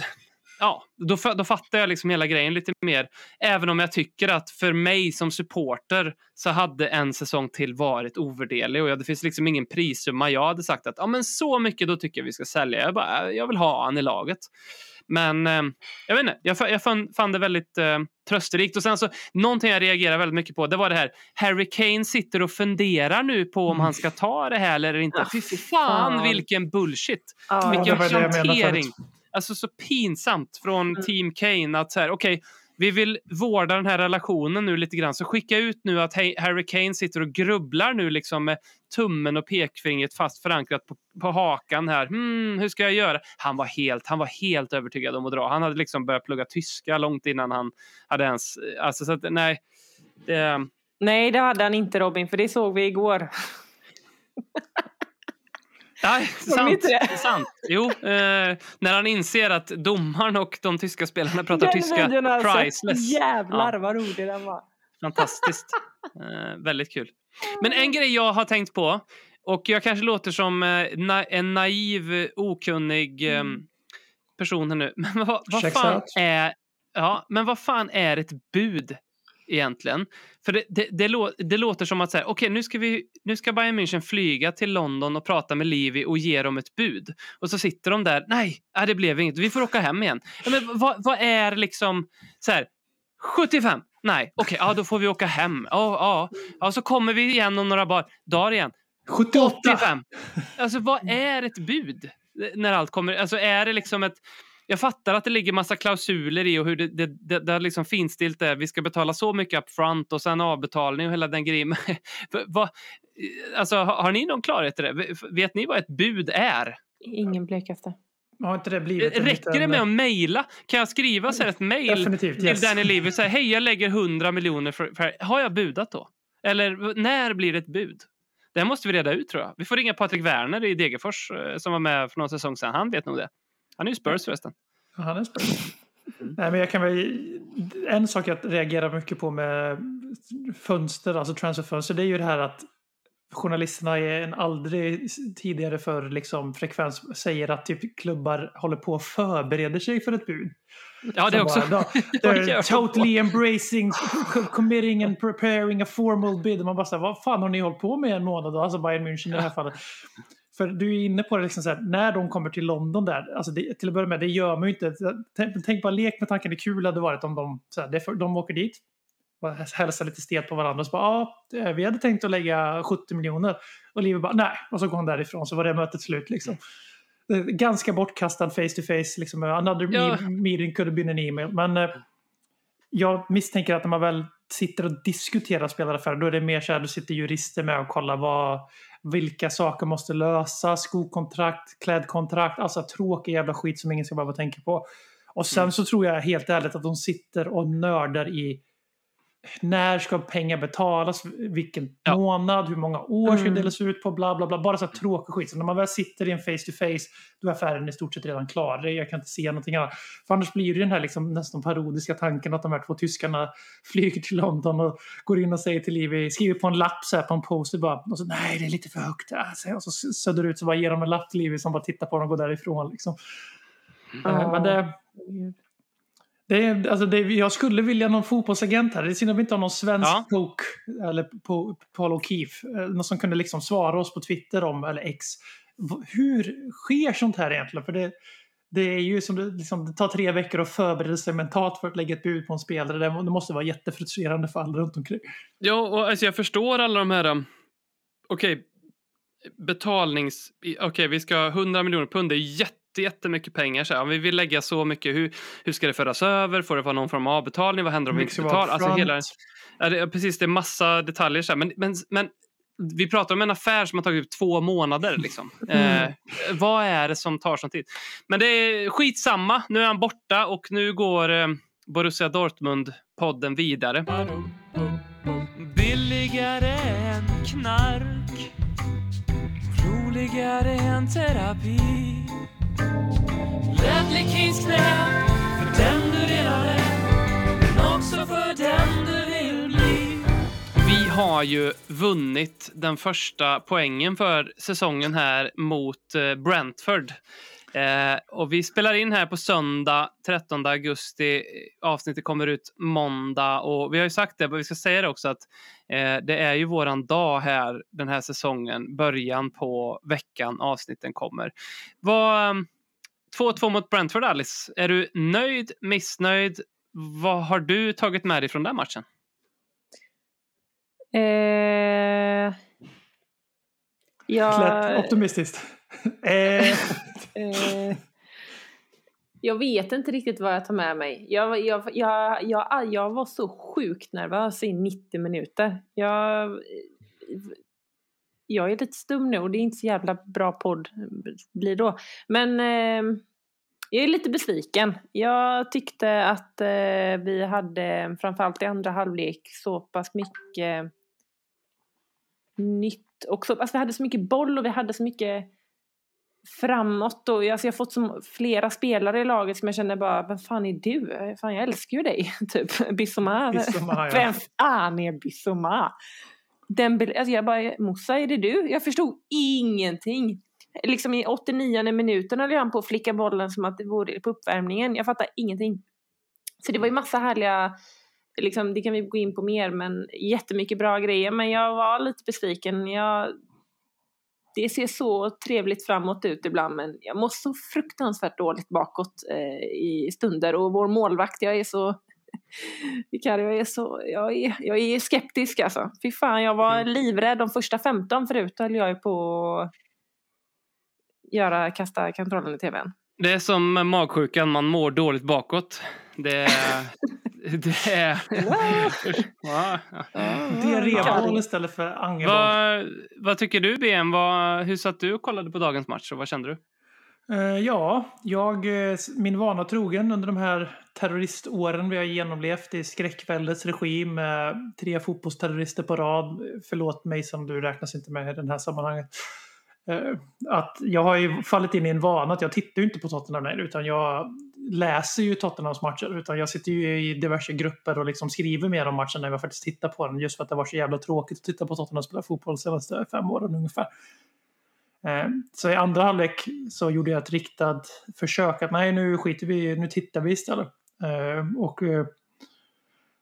S4: ja, då, då fattar jag liksom hela grejen lite mer. Även om jag tycker att för mig som supporter så hade en säsong till varit ovärderlig och det finns liksom ingen prissumma. Jag hade sagt att ja, men så mycket då tycker jag vi ska sälja. Jag, bara, jag vill ha han i laget. Men eh, jag vet inte, jag, jag fann, fann det väldigt eh, trösterikt. Och sen så, någonting jag reagerar väldigt mycket på, det var det här. Harry Kane sitter och funderar nu på om han ska ta det här eller inte.
S6: Ja,
S4: Fy
S6: fy
S4: fan vilken bullshit!
S6: Ja,
S4: Vilken hantering! Alltså så pinsamt från
S6: Mm.
S4: Team Kane att så här, okej, vi vill vårda den här relationen nu lite grann. Så skicka ut nu att Harry Kane sitter och grubblar nu liksom med tummen och pekfingret fast förankrat på, på hakan här. Hmm, hur ska jag göra? Han var, helt, han var helt övertygad om att dra. Han hade liksom börjat plugga tyska långt innan han hade ens... Alltså, så att, nej. Det,
S6: Nej, det hade han inte Robin, för det såg vi igår.
S4: Nej, sant. sant. Jo, eh, när han inser att domaren och de tyska spelarna pratar
S6: Den
S4: tyska.
S6: alltså,
S4: Priceless.
S6: Jävlar
S4: Ja.
S6: vad rolig den var.
S4: Fantastiskt. Eh, väldigt kul. Men en grej jag har tänkt på, och jag kanske låter som eh, na en naiv, okunnig eh, person här nu. Men vad, vad fan
S5: out.
S4: är... Ja, men vad fan är ett bud egentligen? För det, det, det, lå, det låter som att så här, okej, nu ska vi nu ska Bayern München flyga till London och prata med Livi och ge dem ett bud. Och så sitter de där, nej, nej det blev inget, vi får åka hem igen. Ja, men vad, vad är liksom så här, 75? Nej, okej, ja då får vi åka hem. Ja, ja, ja, så kommer vi igen om några bar, dagar igen.
S5: 78!
S4: 85. Alltså vad är ett bud? När allt kommer, alltså är det liksom ett jag fattar att det ligger massa klausuler i och hur det, det, det, det liksom finstilt är. Vi ska betala så mycket up front och sen avbetalning och hela den grejen. Vad, alltså, har, har ni någon klarhet i det? Vet ni vad ett bud är?
S6: Ingen blekaste.
S5: Har inte det blivit en
S4: Räcker det
S5: liten-
S4: med att mejla? Kan jag skriva så här ett mejl till
S5: yes.
S4: Danny Levy och säga hej, jag lägger 100 miljoner för, för... Har jag budat då? Eller när blir det ett bud? Det här måste vi reda ut tror jag. Vi får ringa Patrik Werner i Degerfors eh, som var med för någon säsong sedan. Han vet nog det. Han är ju Spurs förresten.
S5: Ja, Han är Spurs. Nej, men jag kan väl, en sak jag reagerar mycket på med fönster, alltså transferfönster, det är ju det här att journalisterna i en aldrig tidigare för liksom frekvens säger att typ klubbar håller på och förbereder sig för ett bud.
S4: Ja, det
S5: Som
S4: också.
S5: Bara, they're totally embracing, committing and preparing a formal bid. Man bara säger, vad fan har ni hållit på med en månad då? Alltså Bayern München i det här fallet. För du är inne på det, liksom så här, när de kommer till London där, alltså det, till att börja med, det gör man ju inte. Tänk, tänk bara lek med tanken, det kul hade varit om de, så här, för- de åker dit, hälsar lite stelt på varandra och så bara, ja, det- vi hade tänkt att lägga 70 miljoner. Och Liv bara, nej, och så går hon därifrån, så var det mötet slut liksom. Är Ganska bortkastad face to face, liksom, another
S4: Ja.
S5: me- meeting could have been an email. Men eh, jag misstänker att när man väl sitter och diskuterar spelaraffärer, då är det mer så här, då sitter jurister med och kollar vad, vilka saker måste lösas, skokontrakt, klädkontrakt, alltså tråkig jävla skit som ingen ska behöva tänka på. Och sen
S4: Mm.
S5: så tror jag helt ärligt att de sitter och nördar i när ska pengar betalas, vilken
S4: Ja.
S5: månad, hur många år ska det
S6: Mm.
S5: delas ut på, bla bla bla. Bara så här tråkig skit. Så när man väl sitter i en face to face, då är affären i stort sett redan klar. Det- Jag kan inte se någonting annat. För annars blir det den här liksom nästan parodiska tanken att de här två tyskarna flyger till London och går in och säger till Livi, skriver på en lapp så här på en poster bara, och så nej det är lite för högt. Äh, så- Och så söder ut så bara ger de en lapp till Livi som bara tittar på dem och går därifrån. Liksom. Eh, Men det, det är, alltså det, jag skulle vilja någon fotbollsagent här. Det är synd att vi inte har någon svensk
S4: Ja.
S5: Poke, eller Paul O'Keefe. eh, Någon som kunde liksom svara oss på Twitter om, eller X. Hur sker sånt här egentligen? För det, det är ju som det, liksom, det tar tre veckor att förbereda sig mentalt för att lägga ett bud på en spelare. Det, måste vara jättefrustrerande för alla runt omkring.
S4: Ja, och alltså jag förstår alla de här... um, Okej, betalnings... i- Okej, vi ska ha 100 miljoner pund. Det är jätte, jättemycket pengar. Så här, om vi vill lägga så mycket, hur, hur ska det föras över? Får det vara någon form av avbetalning? Vad händer om vi inte betalar? Alltså hela, ja, det, är precis, det är massa detaljer. Så här. Men, men, men vi pratar om en affär som har tagit upp två månader. Liksom. Eh, vad är det som tar sån tid? Men det är skitsamma. Nu är han borta och nu går eh, Borussia Dortmund-podden vidare. Billigare än knark Roligare än terapi Knä För den du redan är Men också för den du vill bli Vi har ju vunnit den första poängen för säsongen här mot eh, Brentford. Eh, och vi spelar in här på söndag 13 augusti. Avsnittet kommer ut måndag och vi har ju sagt det, men vi ska säga det också att eh, det är ju våran dag här den här säsongen, början på veckan avsnitten kommer. Vad, ehm, 2-2 mot Brentford, Alice. Är du nöjd, missnöjd? Vad har du tagit med dig från den matchen?
S6: Eh,
S5: Lätt
S6: jag,
S5: optimistiskt eh,
S6: eh, Jag vet inte riktigt vad jag tar med mig. Jag, jag, jag, jag, jag var så sjukt nervös i 90 minuter. Jag, jag är lite stum nu och det är inte så jävla bra podd blir då. Men eh, jag är lite besviken. Jag tyckte att eh, vi hade, framförallt i andra halvlek, så pass mycket nytt. Och så, alltså vi hade så mycket boll och vi hade så mycket framåt. Och, alltså jag har fått så flera spelare i laget som jag känner bara, vem fan är du? Fan jag älskar ju dig. typ Bissoma.
S5: Bissoma, ja.
S6: Vem fan är Bissoma? Den, alltså jag bara, Mossa är det du? Jag förstod ingenting. Liksom i 89 minuten höll han på att flicka bollen som att det vore på uppvärmningen. Jag fattar ingenting. Så det var ju massa härliga, liksom, det kan vi gå in på mer, men jättemycket bra grejer. Men jag var lite besviken. Jag, det ser så trevligt framåt ut ibland, men jag mår så fruktansvärt dåligt bakåt eh, i stunder. Och vår målvakt, jag är så Vicario, jag är så, jag är, jag är skeptisk alltså. Fy fan, jag var
S4: Mm.
S6: livrädd de första 15 förut höll jag ju på att göra, kasta kontrollen i tvn.
S4: Det är som magsjukan, man mår dåligt bakåt. Det. det är... Ja, ja.
S5: Diarréboll istället för angerboll.
S4: Vad, vad tycker du BM? Vad, hur satt du och kollade på dagens match och vad kände du?
S5: Eh, ja, jag, eh, min vana trogen under de här terroriståren vi har genomlevt i skräckväldets regi med tre fotbollsterrorister på rad. Förlåt mig som du räknas inte med i det här sammanhanget. Eh, Att jag har ju fallit in i en vana att jag tittar ju inte på Tottenham längre utan jag läser ju Tottenhams matcher. Utan jag sitter ju i diverse grupper och liksom skriver mer om matchen när jag faktiskt tittar på den. Just för att det var så jävla tråkigt att titta på Tottenham spela fotboll de senaste fem åren ungefär. Ehm, så i andra halvlek så gjorde jag ett riktat försök att nej nu skiter vi nu tittar vi istället. Ehm, och eh,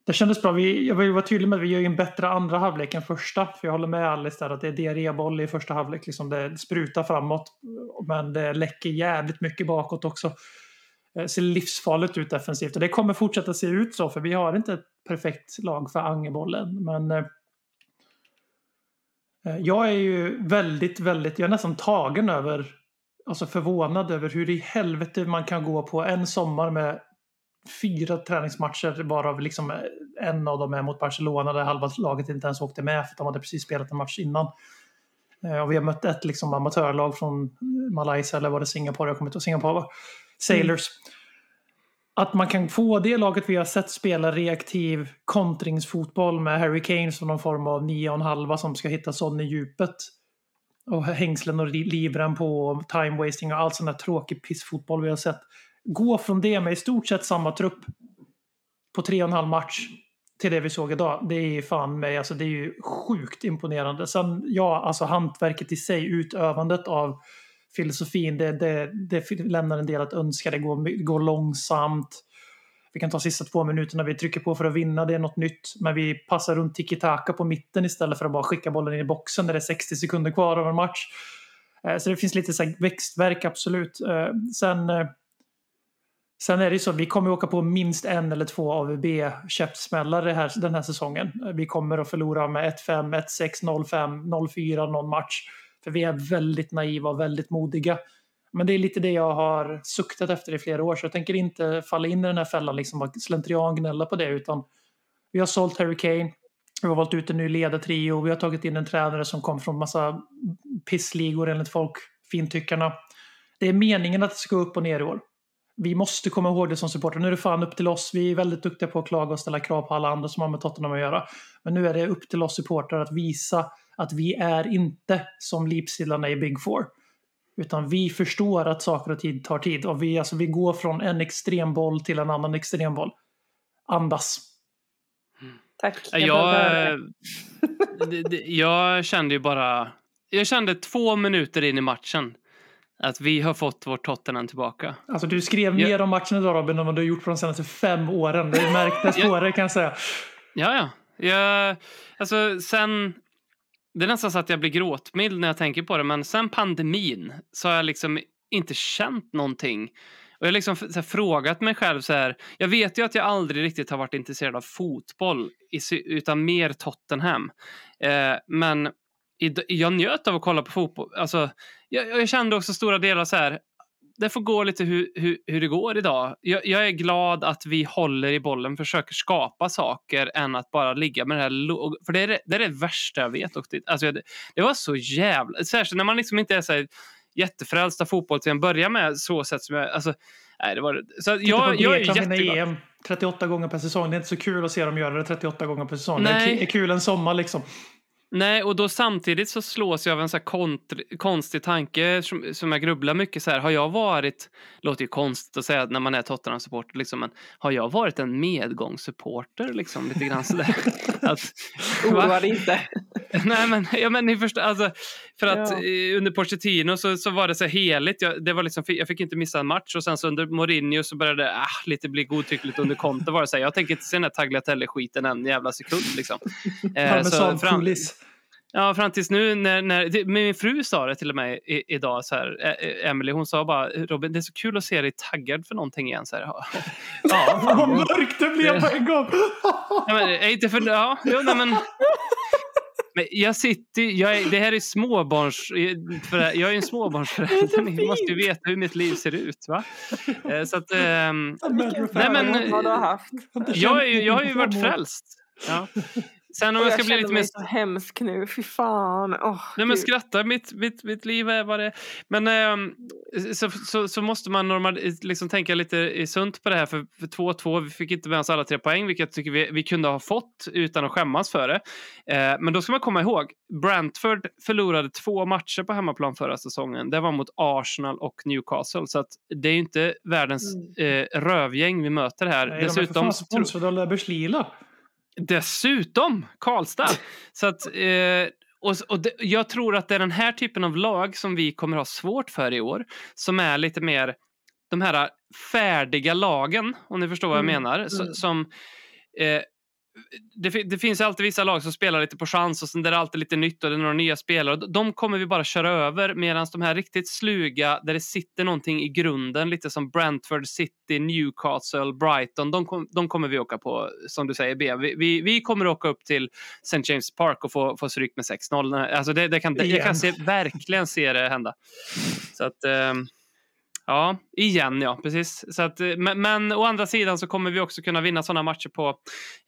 S5: det kändes bra. Vi, jag vill vara tydlig med att vi gör ju en bättre andra halvlek än första. För jag håller med Alice där att det är diarréboll i första halvlek. Liksom det sprutar framåt. Men det läcker jävligt mycket bakåt också. Eh, ser livsfarligt ut defensivt. Och det kommer fortsätta se ut så. För vi har inte ett perfekt lag för angerbollen. Men eh, eh, Jag är ju väldigt, väldigt, jag är nästan tagen över, alltså förvånad över hur i helvete man kan gå på en sommar med fyra träningsmatcher, varav liksom eh, en av dem är mot Barcelona där halva laget inte ens åkte med för att de hade precis spelat en match innan. Och vi har mött ett liksom amatörlag från Malaysia eller var det Singapore, jag kommer inte ihåg, Singapore Sailors. Sailors. Att man kan få det laget vi har sett spela reaktiv kontringsfotboll med Harry Kane som någon form av nio och en halva som ska hitta sån i djupet. Och hängslen och libran livrem på och time wasting och allt sån där tråkig pissfotboll vi har sett. Gå från det med i stort sett samma trupp på tre och en halv match till det vi såg idag. Det är fan mig, alltså det är ju sjukt imponerande. Sen, ja, alltså hantverket i sig, utövandet av filosofin, det, det, det lämnar en del att önska. Det går, går långsamt. Vi kan ta sista två minuterna vi trycker på för att vinna, det är något nytt. Men vi passar runt tiki-taka på mitten istället för att bara skicka bollen in i boxen när det är 60 sekunder kvar av en match. Eh, så det finns lite så växtverk, absolut. Eh, sen, eh, sen är det ju så, vi kommer åka på minst en eller två AVB-käftsmällare här, den här säsongen. Vi kommer att förlora med 1-5, 1-6, 0-5, 0-4 någon match. För vi är väldigt naiva och väldigt modiga. Men det är lite det jag har suktat efter i flera år, så jag tänker inte falla in i den här fällan, liksom att slentrian gnälla på det, utan vi har sålt Harry Kane, vi har valt ut en ny ledartrio, vi har tagit in en tränare som kom från massa pissligor enligt folk, fintyckarna. Det är meningen att det ska gå upp och ner i år. Vi måste komma ihåg det som supporter. Nu är det fan upp till oss. Vi är väldigt duktiga på att klaga och ställa krav på alla andra som har med Tottenham att göra. Men nu är det upp till oss supportrar att visa att vi är inte som Leipziglarna i Big Four. Utan vi förstår att saker och tid tar tid. Och vi, alltså, vi går från en extremboll till en annan extremboll. Andas.
S6: Tack.
S4: Jag, jag,
S6: det-
S4: jag kände ju bara... Jag kände två minuter in i matchen att vi har fått vårt Tottenham tillbaka.
S5: Alltså du skrev mer om matchen idag Robin än vad du har gjort på de senaste fem åren. Det märktes på det kan jag säga.
S4: Ja, ja. Jag, alltså, sen... Det är nästan så att jag blir gråtmild när jag tänker på det, men sen pandemin så har jag liksom inte känt någonting. Och jag har liksom så här, frågat mig själv så här. Jag vet ju att jag aldrig riktigt har varit intresserad av fotboll, utan mer Tottenham. Eh, men jag njöt av att kolla på fotboll. Alltså, jag, jag kände också stora delar så här det får gå lite hur, hur, hur det går idag. Jag, jag är glad att vi håller i bollen, försöker skapa saker än att bara ligga med det här. För det är det, det, är det värsta jag vet. Och det, alltså, det, det var så jävla... Särskilt när man liksom inte är så här jättefrälst av fotboll till en början med så sätt som jag... Alltså, nej, det var, så
S5: på
S4: jag, jag är jätteglad.
S5: EM 38 gånger per säsong. Det är inte så kul att se dem göra det 38 gånger per säsong. Det
S4: Nej.
S5: ki- är kul en sommar liksom.
S4: Nej, och då samtidigt så slås jag av en så kontr- konstig tanke som, som jag grubblar mycket så här. Har jag varit, låter ju konstigt att säga när man är Tottenham-supporter, liksom, men har jag varit en medgångssupporter liksom lite grann sådär? att,
S6: Oroa dig inte.
S4: Nej, men, ja, men ni förstår, alltså, för att
S6: Ja.
S4: eh, under Pochettino så, så var det så heligt. Jag, det var liksom, jag fick inte missa en match och sen så under Mourinho så började det ah, lite bli godtyckligt under Conte var det så här, jag tänker inte se den här Tagliatelle-skiten en jävla sekund liksom. Eh,
S5: Parmesan
S4: fram-
S5: kuliss.
S4: Ja, fram tills nu när, när det- min fru sa det till och med i, idag, så här, Emily, hon sa bara Robin, det är så kul att se dig taggad för någonting igen. Så här, ja, ja,
S5: Vad mörkt det blev på en gång!
S4: ja, men, är inte för, ja, jo, nej, men, men jag sitter, jag är, det här är småbarns, för jag är en småbarnsförälder, ni måste ju veta hur mitt liv ser ut. Va? Eh, Så att, ehm, Nej, men- jag, är, ju- jag har ju varit frälst. Ja. Sen om
S6: Och
S4: jag ska bli
S6: känner
S4: lite mer
S6: så hemsk nu. Fy fan. Oh,
S4: Nej men skratta, mitt, mitt, mitt liv är vad det. Men ehm, så, så, så måste man normal, liksom tänka lite i sunt på det här. För, för 2-2, vi fick inte med oss alla tre poäng, vilket jag tycker vi, vi kunde ha fått utan att skämmas för det. Eh, men då ska man komma ihåg, Brentford förlorade två matcher på hemmaplan förra säsongen. Det var mot Arsenal och Newcastle. Så att det är ju inte världens eh, rövgäng vi möter här.
S5: Nej, de är för
S4: Dessutom,
S5: fan sponsrade av Löfbergs Lila.
S4: Dessutom Karlstad. Så att, eh, och, och det, jag tror att det är den här typen av lag som vi kommer ha svårt för i år. Som är lite mer de här färdiga lagen, om ni förstår vad jag
S5: Mm,
S4: menar.
S5: Mm.
S4: som, eh, det, det finns alltid vissa lag som spelar lite på chans och sen där är det alltid lite nytt och det är några nya spelare. De kommer vi bara köra över medan de här riktigt sluga där det sitter någonting i grunden, lite som Brentford City, Newcastle, Brighton, de, kom, de kommer vi åka på, som du säger, B. Vi, vi, vi kommer åka upp till St. James Park och få, få stryk med 6-0. Alltså det, det kan, jag kan se, verkligen se det hända. Så att... ehm, Ja, igen ja, precis. Så att, eh, men, men å andra sidan så kommer vi också kunna vinna sådana matcher på,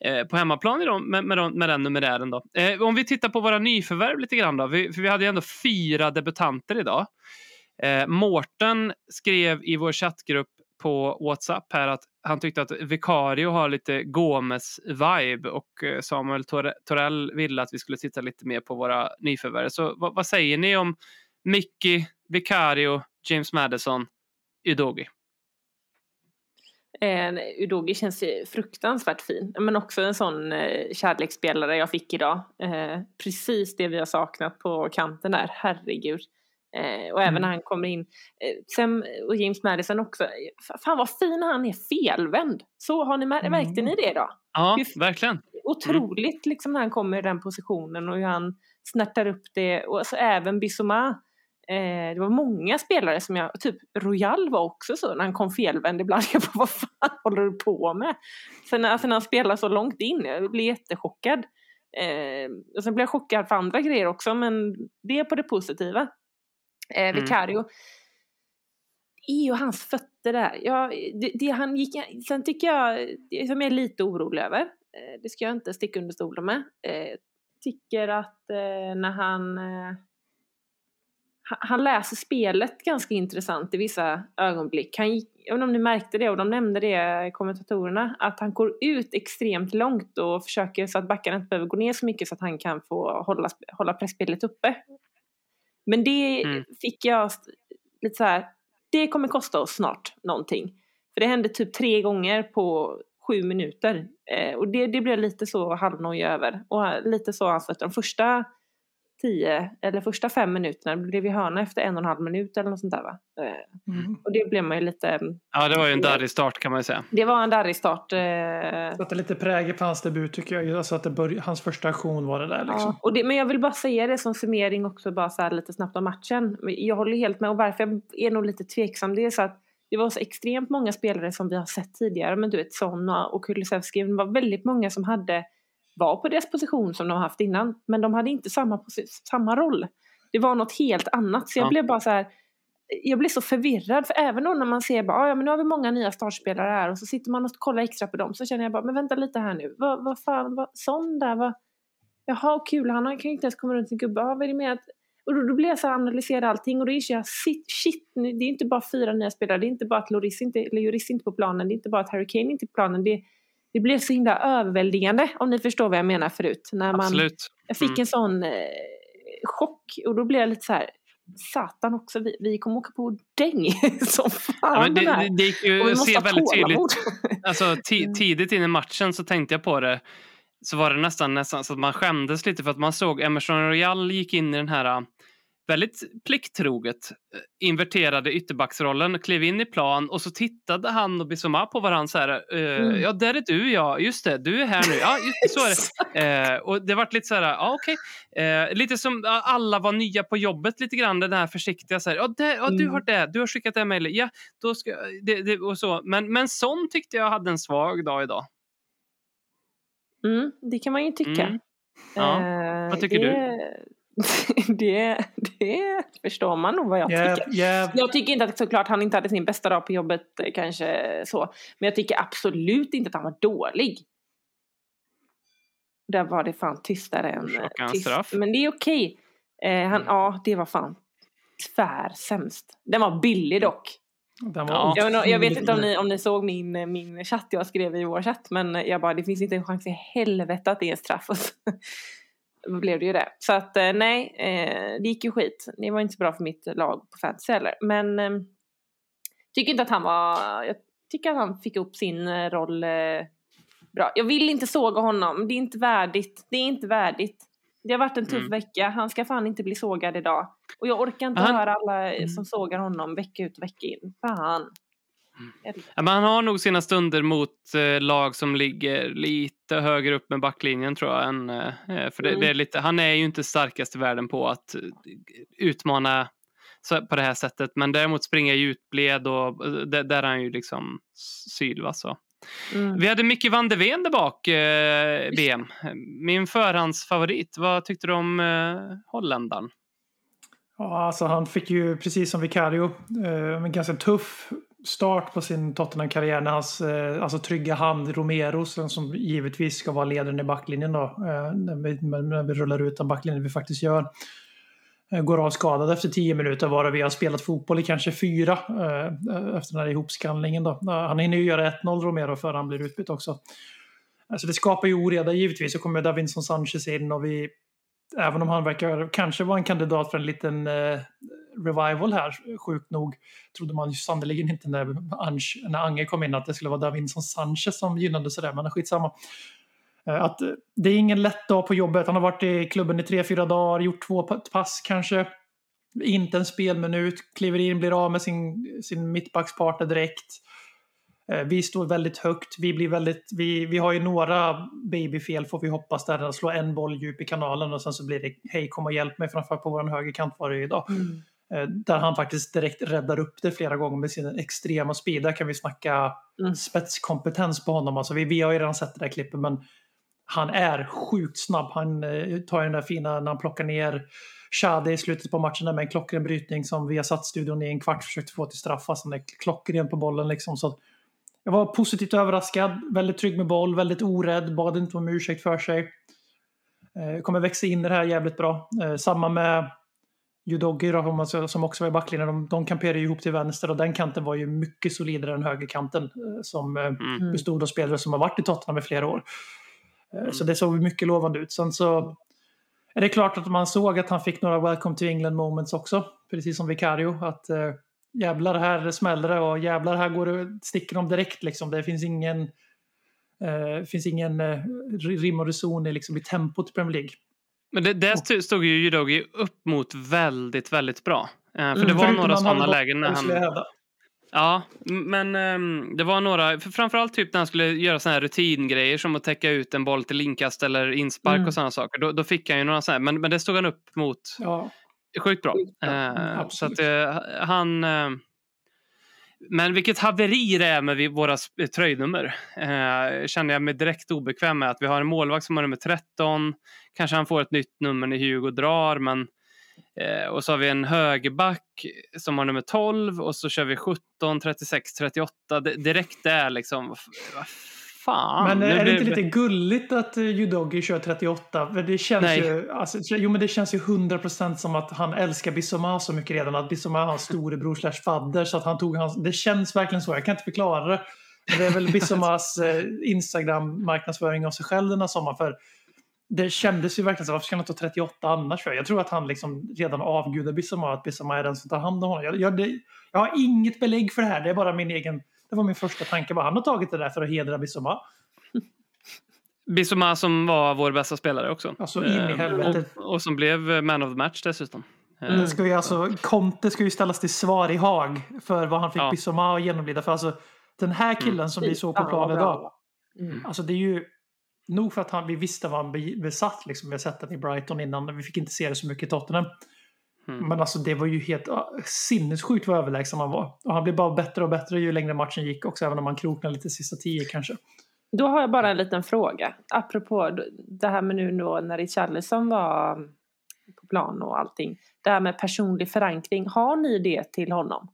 S4: eh, på hemmaplan idag, med, med, de- med den numerären. Då. Eh, om vi tittar på våra nyförvärv lite grann då. Vi, för vi hade ju ändå fyra debutanter idag. Eh, Mårten skrev i vår chattgrupp på WhatsApp här att han tyckte att Vicario har lite Gomes-vibe och eh, Samuel Torre- Torell ville att vi skulle titta lite mer på våra nyförvärv. Så vad, vad säger ni om Mickey, Vicario, James Madison, Udogi?
S6: Eh, Udogi känns ju fruktansvärt fin. Men också en sån eh, kärleksspelare jag fick idag. Eh, precis det vi har saknat på kanten där, herregud. Eh, och även
S5: Mm.
S6: när han kommer in. Eh, sen, och James Madison också. Fa- Fan vad fin han är felvänd. Så har ni mär-
S5: Mm.
S6: märkte ni det då?
S4: Ja,
S6: Hur-
S4: verkligen.
S6: Otroligt liksom när han kommer i den positionen och hur han snärtar upp det. Och alltså även Bissoma. Eh, det var många spelare som jag, typ Royal var också så när han kom felvänd ibland. Jag bara, vad fan håller du på med? Sen alltså, när han spelar så långt in, jag blir jättechockad. Eh, och sen blir jag chockad för andra grejer också, men det är på det positiva. Eh,
S4: Mm.
S6: Vicario. är ju hans fötter där. Ja, det, det han gick, sen tycker jag, det som jag är lite orolig över, eh, det ska jag inte sticka under stolen med, eh, tycker att eh, när han eh, han- han läser spelet ganska intressant i vissa ögonblick. Han, gick- jag vet inte om ni märkte det och de nämnde det, kommentatorerna, att han går ut extremt långt och försöker så att backarna inte behöver gå ner så mycket så att han kan få hålla, hålla pressspelet uppe. Men det
S4: Mm.
S6: fick jag lite så här, det kommer kosta oss snart någonting. För det hände typ tre gånger på sju minuter. Eh, och det, det blev lite så halvnojig över. Och lite så alltså att de första tio, eller första fem minuterna blev vi hörna efter en och en halv minut eller något sånt där va?
S5: Mm.
S6: och det blev man ju lite,
S4: Ja, det var ju en darrig start kan man ju säga.
S6: det var en darrig start. Eh,
S5: Satte lite prägel på hans debut tycker jag. Alltså att det börj- hans första aktion var det där liksom.
S6: Ja, och det, men jag vill bara säga det som summering också bara så här lite snabbt om matchen. Jag håller helt med och varför jag är nog lite tveksam det är så att det var så extremt många spelare som vi har sett tidigare, men du vet Sonna och Kulusevski, det var väldigt många som hade var på deras position som de har haft innan, men de hade inte samma, samma roll. Det var något helt annat, så jag
S4: Ja.
S6: blev bara så här, jag blir så förvirrad, för även då när man ser bara, "Ah, ja men nu har vi många nya startspelare här och så sitter man och kollar extra på dem så känner jag bara, men vänta lite här nu, vad, vad fan, vad, sån där, vad, jaha kul, han kan ju inte ens komma runt en gubbe, ja, vad är det med att och då, då blir jag så här, analysera allting och då inser jag, shit, shit nu, det är inte bara fyra nya spelare, det är inte bara att Loris inte, eller Lloris inte är på planen, det är inte bara att Harry Kane inte är på planen, det, det blev så himla överväldigande, om ni förstår vad jag menar förut. När man,
S4: Absolut.
S6: jag fick
S4: Mm.
S6: en sån eh, chock och då blev jag lite så här, satan också, vi, vi kommer åka på däng som fan
S4: Ja, det, det, gick ju att se väldigt tydligt. Alltså,
S6: Mm.
S4: tidigt in i matchen så tänkte jag på det. Så var det nästan, nästan så att man skämdes lite för att man såg Emerson Royal gick in i den här väldigt plikttroget äh, inverterade ytterbacksrollen, klev in i plan och så tittade han och Bissoma på varandra så här. eh,
S6: Mm.
S4: Ja, där är du ja. Just det, du är här nu. Ja, just det, så är det. Eh, och det vart lite så här, ja okej. Eh, lite som alla var nya på jobbet lite grann, den här försiktiga så här, ja, ja du
S5: Mm.
S4: har det, du har skickat det här mejlet, ja, då ska det, det, och så. Men, men sån tyckte jag hade en svag dag idag.
S6: Mm, det kan man ju tycka.
S4: Mm. Ja,
S6: Eh,
S4: vad tycker
S6: det, det, det förstår man nog vad jag
S5: Jäv,
S6: tycker.
S5: jäv,
S6: Jag tycker inte att såklart han inte hade sin bästa dag på jobbet eh, kanske så. Men jag tycker absolut inte att han var dålig. Där var det fan tystare än eh, tyst.
S4: straff?
S6: Men det är okej. Eh, han, ja, det var fan tvär sämst. Den var billig dock.
S5: den var
S4: Ja.
S6: Jag, vet- jag vet inte om ni, om ni såg min, eh, min chatt jag skrev i vår chatt. Men jag bara, det finns inte en chans i helvete att det är en straff. Blev det ju det. Så att eh, nej, eh, det gick ju skit. Det var inte så bra för mitt lag på fantasy heller. Men eh, tycker inte att han var... Jag tycker att han fick upp sin roll bra. Jag vill inte såga honom. Det är inte värdigt. Det är inte värdigt. Det har varit en tuff
S4: Mm.
S6: vecka. Han ska fan inte bli sågad idag. Och jag orkar inte
S4: Han-
S6: höra alla
S4: Mm.
S6: som sågar honom vecka ut och vecka in. Fan.
S4: Men han har nog sina stunder mot eh, lag som ligger lite högre upp med backlinjen tror jag. Än, eh, för det,
S6: Mm.
S4: det är lite, han är ju inte starkast i världen på att eh, utmana så, på det här sättet. Men däremot springa i djupled och eh, där, där är han ju liksom sylvass. så.
S6: Mm.
S4: Vi hade Micke van de Ven där bak, eh, BM. Min förhandsfavorit. Vad tyckte du om eh, holländaren?
S5: Ja, alltså han fick ju precis som Vicario eh, en ganska tuff start på sin Tottenham-karriär när hans eh, alltså, trygga hand Romero som, givetvis ska vara ledaren i backlinjen då eh, när, vi, när vi rullar ut den backlinjen vi faktiskt gör. Eh, går av skadad efter tio minuter varav vi har spelat fotboll i kanske fyra eh, efter den här ihopskallningen då. Eh, Han hinner ju göra 1-0 Romero före han blir utbytt också. Alltså det skapar ju oreda givetvis så kommer Davinson Sanchez in och vi även om han verkar kanske vara en kandidat för en liten eh, revival här, sjukt nog, trodde man ju sannerligen inte när, Ange, när Ange kom in att det skulle vara Davinson Sanchez som gynnade sådär, men skitsamma. Eh, att eh, det är ingen lätt dag på jobbet. Han har varit i klubben i tre, fyra dagar, gjort två pass kanske. Inte en spelminut, kliver in, blir av med sin, sin mittbackspartner direkt. Eh, vi står väldigt högt. Vi, blir väldigt, vi, vi har ju några babyfel får vi hoppas där. Att slå en boll djup i kanalen och sen så blir det hej kom och hjälp mig framförallt på vår högerkant var det ju idag.
S6: Mm.
S5: Eh, Där han faktiskt direkt räddar upp det flera gånger med sin extrema speed. Där kan vi snacka
S6: Mm.
S5: spetskompetens på honom. Alltså vi, vi har ju redan sett det där klippet men han är sjukt snabb. Han eh, tar ju den där fina när han plockar ner Shade i slutet på matchen med en klockren brytning som vi har satt studion i en kvart försökte få till straff. Alltså han är klockren på bollen liksom. Så jag var positivt överraskad, väldigt trygg med boll, väldigt orädd, bad inte om ursäkt för sig. Eh, kommer växa in i det här jävligt bra. Samma med Säger, som också var i backlinjen. De, de kamperade ju ihop till vänster och den kanten var ju mycket solidare än högerkanten eh, som eh,
S4: Mm.
S5: bestod av spelare som har varit i Tottenham i flera år. Eh, Så det såg mycket lovande ut. Sen så är det klart att man såg att han fick några Welcome to England moments också, precis som Vicario. Att eh, jävlar här smäller det och jävlar här går det, sticker de direkt liksom. Det finns ingen, eh, finns ingen eh, rim och reson i, liksom, i tempot i Premier League.
S4: Men det, st- stod ju Judogi upp mot väldigt, väldigt bra. Eh, för
S6: Mm,
S4: det var några sådana lägen när han...
S5: hävda.
S4: Ja, men ehm, det var några, för framförallt typ när han skulle göra såna här rutingrejer som att täcka ut en boll till inkast eller inspark
S6: Mm.
S4: och sådana saker. Då, då fick han ju några sådana här, men, men det stod han upp mot
S5: Ja,
S4: sjukt bra.
S6: Bra.
S4: Eh,
S5: Mm,
S4: så att eh, han men vilket haveri det är med våra eh, tröjnummer. Eh, känner jag mig direkt obekväm med att vi har en målvakt som har nummer 13. Kanske han får ett nytt nummer när Hugo drar, men Eh, och så har vi en högerback som har nummer 12 och så kör vi 17, 36, 38. Det, direkt där liksom. Vad fan.
S5: Men
S4: nu
S5: är det inte lite gulligt att uh, Udogi kör 38? För det känns
S4: Nej.
S5: ju, alltså, jo men det känns ju 100% som att han älskar Bissoma så mycket redan. Att Bissoma är hans storebror slash fadder. Så att han tog hans, det känns verkligen så. Jag kan inte förklara det. Men det är väl Bissomas eh, Instagram-marknadsföring av sig själv den här sommaren. För det kändes ju verkligen så. Varför ska han ta 38 annars? För? Jag tror att han liksom redan avgudar Bissoma. Att Bissoma är den som tar hand om honom. Jag, jag, det, jag har inget belägg för det här. Det är bara min egen... Det var min första tanke. Bara, han har tagit det där för att hedra Bissoma.
S4: Bissoma som var vår bästa spelare också.
S5: Alltså, in i
S4: Eh,
S5: helvete.
S4: Och, och som blev man of the match dessutom.
S5: Det ska ju alltså, Conte ska ju ställas till svar i Haag för vad han fick
S4: Ja.
S5: Bissoma att genomlida. För alltså, den här killen som vi såg på plan idag.
S6: Mm.
S5: Alltså det är ju nog för att han, vi visste vad han be- besatt. Liksom. Vi har sett den i Brighton innan. men Vi fick inte se det så mycket i Tottenham.
S4: Mm.
S5: Men alltså det var ju helt sinnessjukt vad överlägsen han var. Och han blev bara bättre och bättre ju längre matchen gick också. Även om han kroknade lite sista tio kanske.
S6: Då har jag bara en liten fråga. Apropå det här med nu då när Richarlison var på plan och allting. Det här med personlig förankring. Har ni det till honom?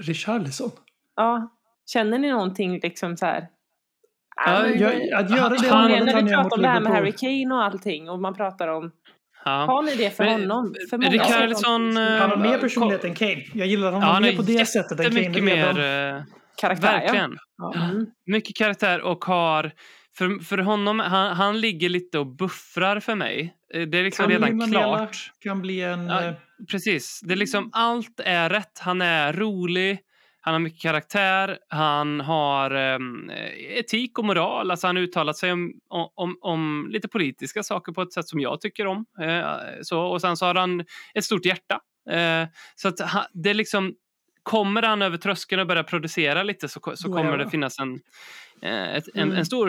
S5: Richarlison.
S6: Ja. Känner ni någonting liksom så här?
S4: Ja,
S5: Jag, att göra det målet
S6: när
S5: han
S6: vi pratar om det här med. Harry Kane och allting och man pratar om. Har ni det för
S4: Men,
S6: honom? För många
S4: Richarlison, eh,
S5: Han har mer
S4: Ja,
S5: personlighet än Kane. Jag gillar honom
S4: Ja, han
S5: mer på det sättet än Kane.
S4: mer... eh,
S6: karaktär.
S4: verkligen.
S5: Ja.
S6: Mm.
S4: Mycket karaktär och har... För, för honom, han, han ligger lite och buffrar för mig. Eh, Det är liksom
S5: Kan bli
S4: redan
S5: Manela,
S4: klart.
S5: Kan bli en...
S4: Ja,
S5: eh,
S4: Precis. Det är liksom allt är rätt. Han är rolig. Han har mycket karaktär. Han har em, etik och moral. Alltså han har uttalat sig om, om, om lite politiska saker på ett sätt som jag tycker om. Eh, så, och sen så har han ett stort hjärta. Eh, så att han, det är liksom Kommer han över tröskeln och börjar producera lite så, så kommer det finnas en, eh, ett, en,
S5: Mm.
S4: en stor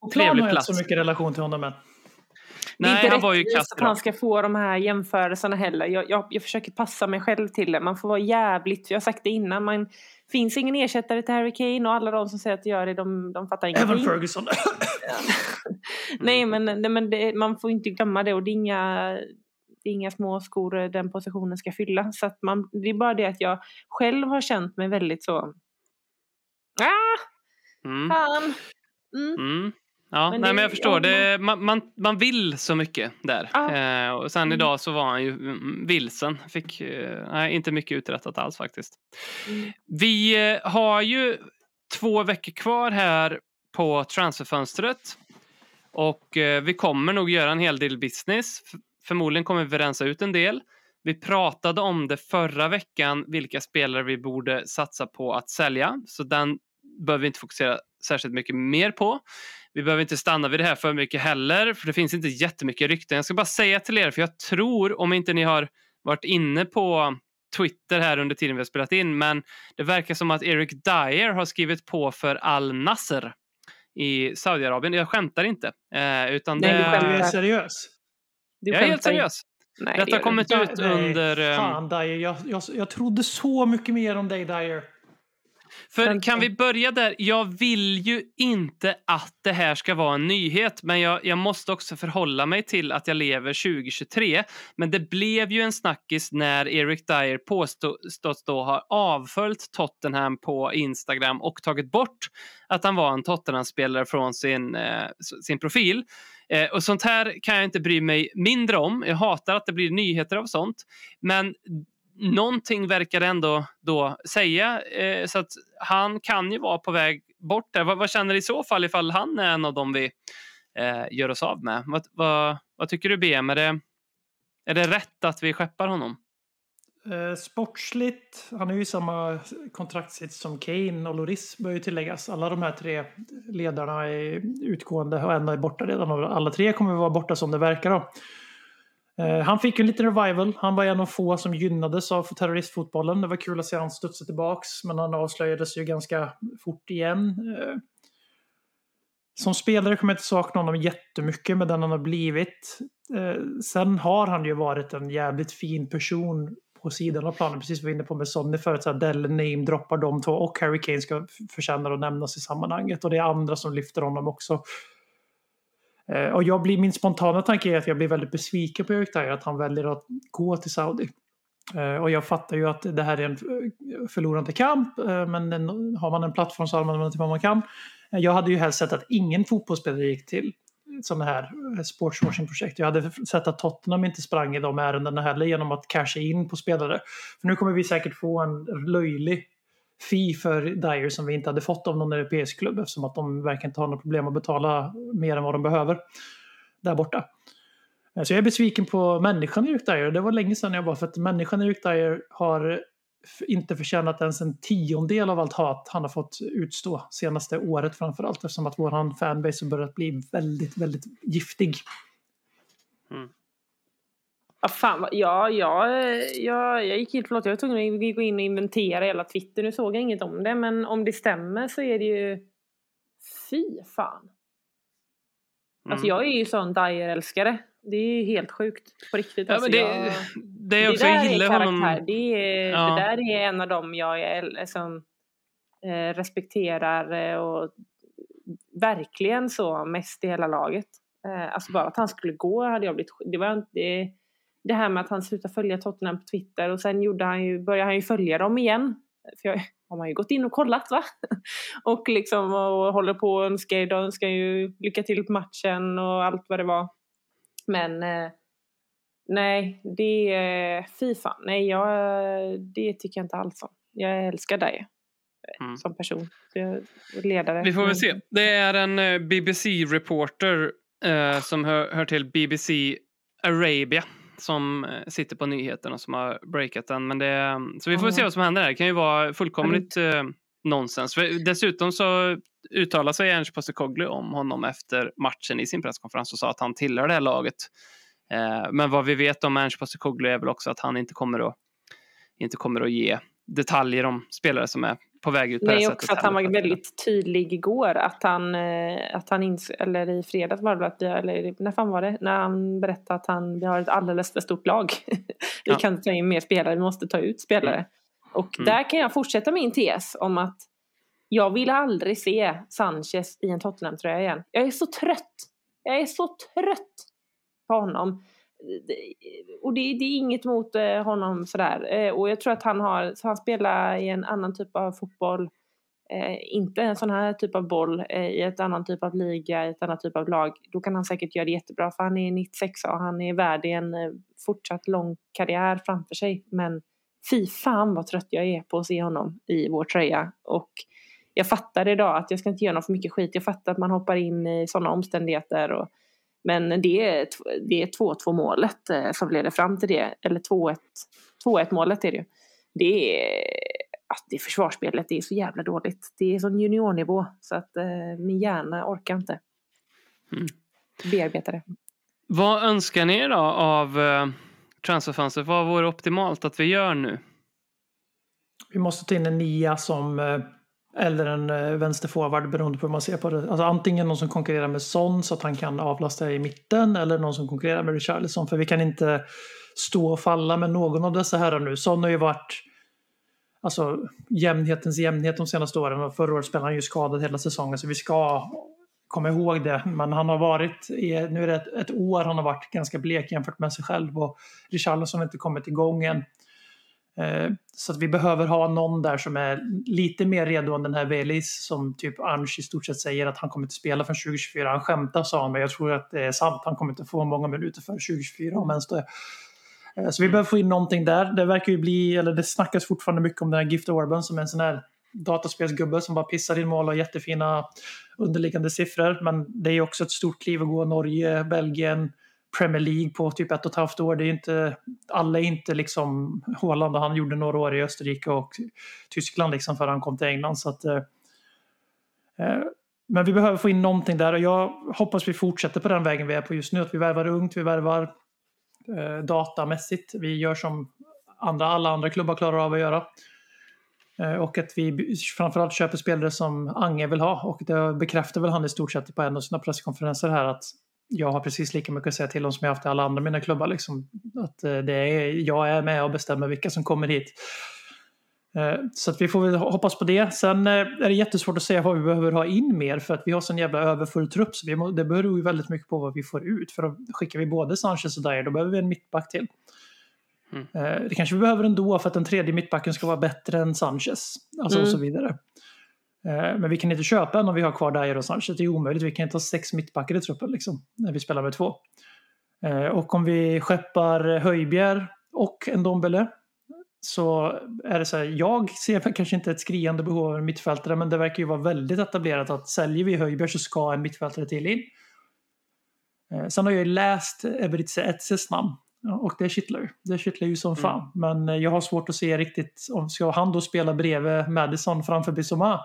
S5: och Plan
S4: trevlig
S5: har jag inte
S4: plats.
S5: så mycket relation till honom än.
S6: Det är
S4: Nej,
S6: inte
S4: han var ju
S6: rättvist att han ska få de här jämförelserna heller. Jag, jag, jag försöker passa mig själv till det. Man får vara jävligt, jag har sagt det innan, man finns ingen ersättare till Harry Kane och alla de som säger att det gör det, de, de fattar ingenting.
S5: Evan Ferguson.
S6: Nej, men, nej, men det, man får inte glömma det och det är inga, det är inga små skor den positionen ska fylla. Så att man, det är bara det att jag själv har känt mig väldigt så... Ah,
S4: Mm.
S6: fan! Mm.
S4: Mm. Ja,
S6: Men
S4: nej, men jag förstår. det, man, man, man vill så mycket där. Eh, och sen
S6: Mm.
S4: idag så var han ju mm, vilsen. Fick eh, inte mycket uträttat alls faktiskt.
S6: Mm.
S4: Vi eh, har ju två veckor kvar här på transferfönstret. Och eh, vi kommer nog göra en hel del business. Förmodligen kommer vi rensa ut en del. Vi pratade om det förra veckan, vilka spelare vi borde satsa på att sälja. Så den behöver vi inte fokusera särskilt mycket mer på. Vi behöver inte stanna vid det här för mycket heller, för det finns inte jättemycket rykten. Jag ska bara säga till er, för jag tror, om inte ni har varit inne på Twitter här under tiden vi har spelat in, men det verkar som att Eric Dyer har skrivit på för Al Nasser i Saudiarabien. Jag skämtar inte. Eh, utan
S6: Nej,
S4: det,
S6: du
S5: är seriös?
S6: Du
S4: jag är helt seriös.
S6: Nej, det
S4: Detta har kommit ut under... ehm,
S5: Fan Dyer, jag, jag, jag trodde så mycket mer om dig Dyer.
S4: För kan vi börja där? Jag vill ju inte att det här ska vara en nyhet, men jag, jag måste också förhålla mig till att jag lever 2023. Men det blev ju en snackis när Eric Dyer påstås då ha avföljt Tottenham på Instagram och tagit bort att han var en Tottenham-spelare från sin, eh, sin profil. Eh, och sånt här kan jag inte bry mig mindre om. Jag hatar att det blir nyheter av sånt. Men någonting verkar det ändå då säga. Eh, så att han kan ju vara på väg bort där. Vad, vad känner du i så fall ifall han är en av dem vi eh, gör oss av med? Vad, vad, vad tycker du BM? Är det, är det rätt att vi skeppar honom?
S5: Eh, sportsligt, han är ju i samma kontraktsits som Kane och Loris bör ju tilläggas. Alla de här tre ledarna är utgående och en är borta redan. Och alla tre kommer att vara borta som det verkar. Då. Eh, han fick ju en liten revival. Han var en av få som gynnades av terroristfotbollen. Det var kul att se han studsa tillbaks, men han avslöjades ju ganska fort igen. Eh, som spelare kommer jag inte sakna honom jättemycket med den han har blivit. Eh, sen har han ju varit en jävligt fin person på sidan av planen, precis som vi var inne på med Sonny förut, så Dell namedroppar de två och Harry Kane ska förtjäna att nämnas i sammanhanget och det är andra som lyfter honom också. Eh, och jag blir, min spontana tanke är att jag blir väldigt besviken på Erik Dyer, att han väljer att gå till Saudi. Eh, och jag fattar ju att det här är en eh, förlorande kamp, men den, har man en plattform så använder man till typ vad man kan. Jag hade ju helst sett att ingen fotbollsspelare gick till sådana här sportswashing-projekt. Jag hade sett att Tottenham inte sprang i de ärendena heller genom att casha in på spelare. För nu kommer vi säkert få en löjlig fee för Dyer som vi inte hade fått av någon europeisk klubb eftersom att de verkar inte ha några problem att betala mer än vad de behöver där borta. Eh, så jag är besviken på människan Eric Dyer. Det var länge sedan jag var för att människan Eric Dyer har inte förtjänat ens en tiondel av allt hat han har fått utstå senaste året framförallt eftersom att våran fanbase har börjat bli väldigt, väldigt giftig.
S6: Mm. Ja, fan, ja, ja, ja, jag gick helt, förlåt, jag var tvungen att gå in och inventera hela Twitter. Nu såg jag inget om det, men om det stämmer så är det ju... Fy fan. Mm. Alltså jag är ju sån Dyer-älskare. Det är helt sjukt. På riktigt.
S4: Ja,
S6: alltså,
S4: det,
S6: jag,
S4: det är också,
S6: det där
S4: jag
S6: är
S4: honom.
S6: Det, är,
S4: Ja.
S6: det där är en av dem jag är, som, eh, respekterar eh, och verkligen så mest i hela laget. Eh, alltså bara att han skulle gå hade jag blivit... Det var inte... Det, här med att han slutade följa Tottenham på Twitter och sen gjorde han ju, började han ju följa dem igen. För jag, har man ju gått in och kollat va? och liksom och håller på och önskar, de önskar ju lycka till på matchen och allt vad det var. Men eh, nej, det är fy fan. Nej, jag, det tycker jag inte alls om. Jag älskar dig eh,
S4: Mm.
S6: som person. Ledare.
S4: Vi får väl se. Det är en eh, BBC-reporter eh, som hör, hör till BBC Arabia som eh, sitter på nyheterna som har breakat den. Men det, så vi får väl se vad som händer där. Det kan ju vara fullkomligt eh, nonsens. För dessutom så uttalade sig Ernst Postecoglou om honom efter matchen i sin presskonferens och sa att han tillhör det här laget. Eh, men vad vi vet om Ernst Postecoglou är väl också att han inte kommer att, inte kommer att ge detaljer om spelare som är på väg ut på det
S6: Nej,
S4: sättet
S6: också att han var väldigt tydlig igår. Att han, eh, att han ins- eller i fredags var det att, eller när fan var det? När han berättade att han, vi har ett alldeles för stort lag. vi
S4: Ja.
S6: kan ta in mer spelare, vi måste ta ut spelare. Och
S4: Mm.
S6: där kan jag fortsätta min tes om att jag vill aldrig se Sanchez i en Tottenham-tröja igen. Jag är så trött. Jag är så trött på honom. Och det, det är inget mot eh, honom sådär. Eh, och jag tror att han har, så han spelar i en annan typ av fotboll. Eh, inte en sån här typ av boll eh, i ett annan typ av liga, i ett annat typ av lag. Då kan han säkert göra det jättebra för han är 96 och han är värd en eh, fortsatt lång karriär framför sig. Men fy fan vad trött jag är på att se honom i vår tröja. Och jag fattar idag att jag ska inte göra någon för mycket skit. Jag fattar att man hoppar in i sådana omständigheter. Och, men det är, t- det är 2-2 målet eh, som leder fram till det. Eller 2-1 2-1 målet är det ju. Det är, alltså det försvarsspelet det är så jävla dåligt. Det är sån juniornivå så att eh, min hjärna orkar inte
S4: Mm.
S6: bearbeta det.
S4: Vad önskar ni då av uh, transferfönstret? Vad vore optimalt att vi gör nu?
S5: Vi måste ta in en nia som eh, eller en eh, vänsterforward beroende på hur man ser på det. Alltså antingen någon som konkurrerar med Son så att han kan avlasta i mitten eller någon som konkurrerar med Richarlison. För vi kan inte stå och falla med någon av dessa herrar nu. Son har ju varit alltså, jämnhetens jämnhet de senaste åren och förra året spelade han ju skadad hela säsongen så vi ska komma ihåg det. Men han har varit, i- nu är det ett, ett år han har varit ganska blek jämfört med sig själv och Richarlison har inte kommit igång än. Eh, så att vi behöver ha någon där som är lite mer redo än den här Velis som typ Ange i stort sett säger att han kommer inte spela från 2024. Han skämtar sa han, men jag tror att det är sant. Han kommer inte få många minuter för 2024 om ens det. Eh, så vi behöver få in någonting där. Det verkar ju bli, eller det snackas fortfarande mycket om den här Gift Orban som är en sån här dataspelsgubbe som bara pissar in mål och har jättefina underliggande siffror. Men det är ju också ett stort kliv att gå Norge, Belgien, Premier League på typ ett och ett halvt år. Det är inte, alla är inte liksom Håland och han gjorde några år i Österrike och Tyskland liksom för han kom till England. Så att, eh, eh, men vi behöver få in någonting där och jag hoppas vi fortsätter på den vägen vi är på just nu. Att vi värvar ungt, vi värvar eh, datamässigt. Vi gör som andra, alla andra klubbar klarar av att göra. Eh, Och att vi framförallt köper spelare som Ange vill ha. Och det bekräftar väl han i stort sett på en av sina presskonferenser här att jag har precis lika mycket att säga till om som jag haft i alla andra mina klubbar. Liksom. Att eh, det är, jag är med och bestämmer vilka som kommer hit. Eh, Så vi får väl hoppas på det. Sen eh, är det jättesvårt att säga vad vi behöver ha in mer för att vi har sån jävla överfull trupp. Så vi må, det beror ju väldigt mycket på vad vi får ut. För då skickar vi både Sanchez och Dyer, då behöver vi en mittback till.
S4: Mm.
S5: Det kanske vi behöver ändå för att den tredje mittbacken ska vara bättre än Sanchez. Alltså och
S6: Mm.
S5: så vidare. Eh, Men vi kan inte köpa en om vi har kvar Dyer och Sanchez. Det är omöjligt. Vi kan inte ha sex mittbackar i truppen liksom, när vi spelar med två. Eh, Och om vi skeppar Höjbjer och en Dombele så är det så här, jag ser kanske inte ett skriande behov av en mittfältare men det verkar ju vara väldigt etablerat att säljer vi Höjbjerg så ska en mittfältare till in. Eh, Sen har jag ju läst Eberice Etzes namn och det kittlar ju. Det kittlar ju som fan. Men jag har svårt att se riktigt, om ska han då spela bredvid Madison framför Bissoma?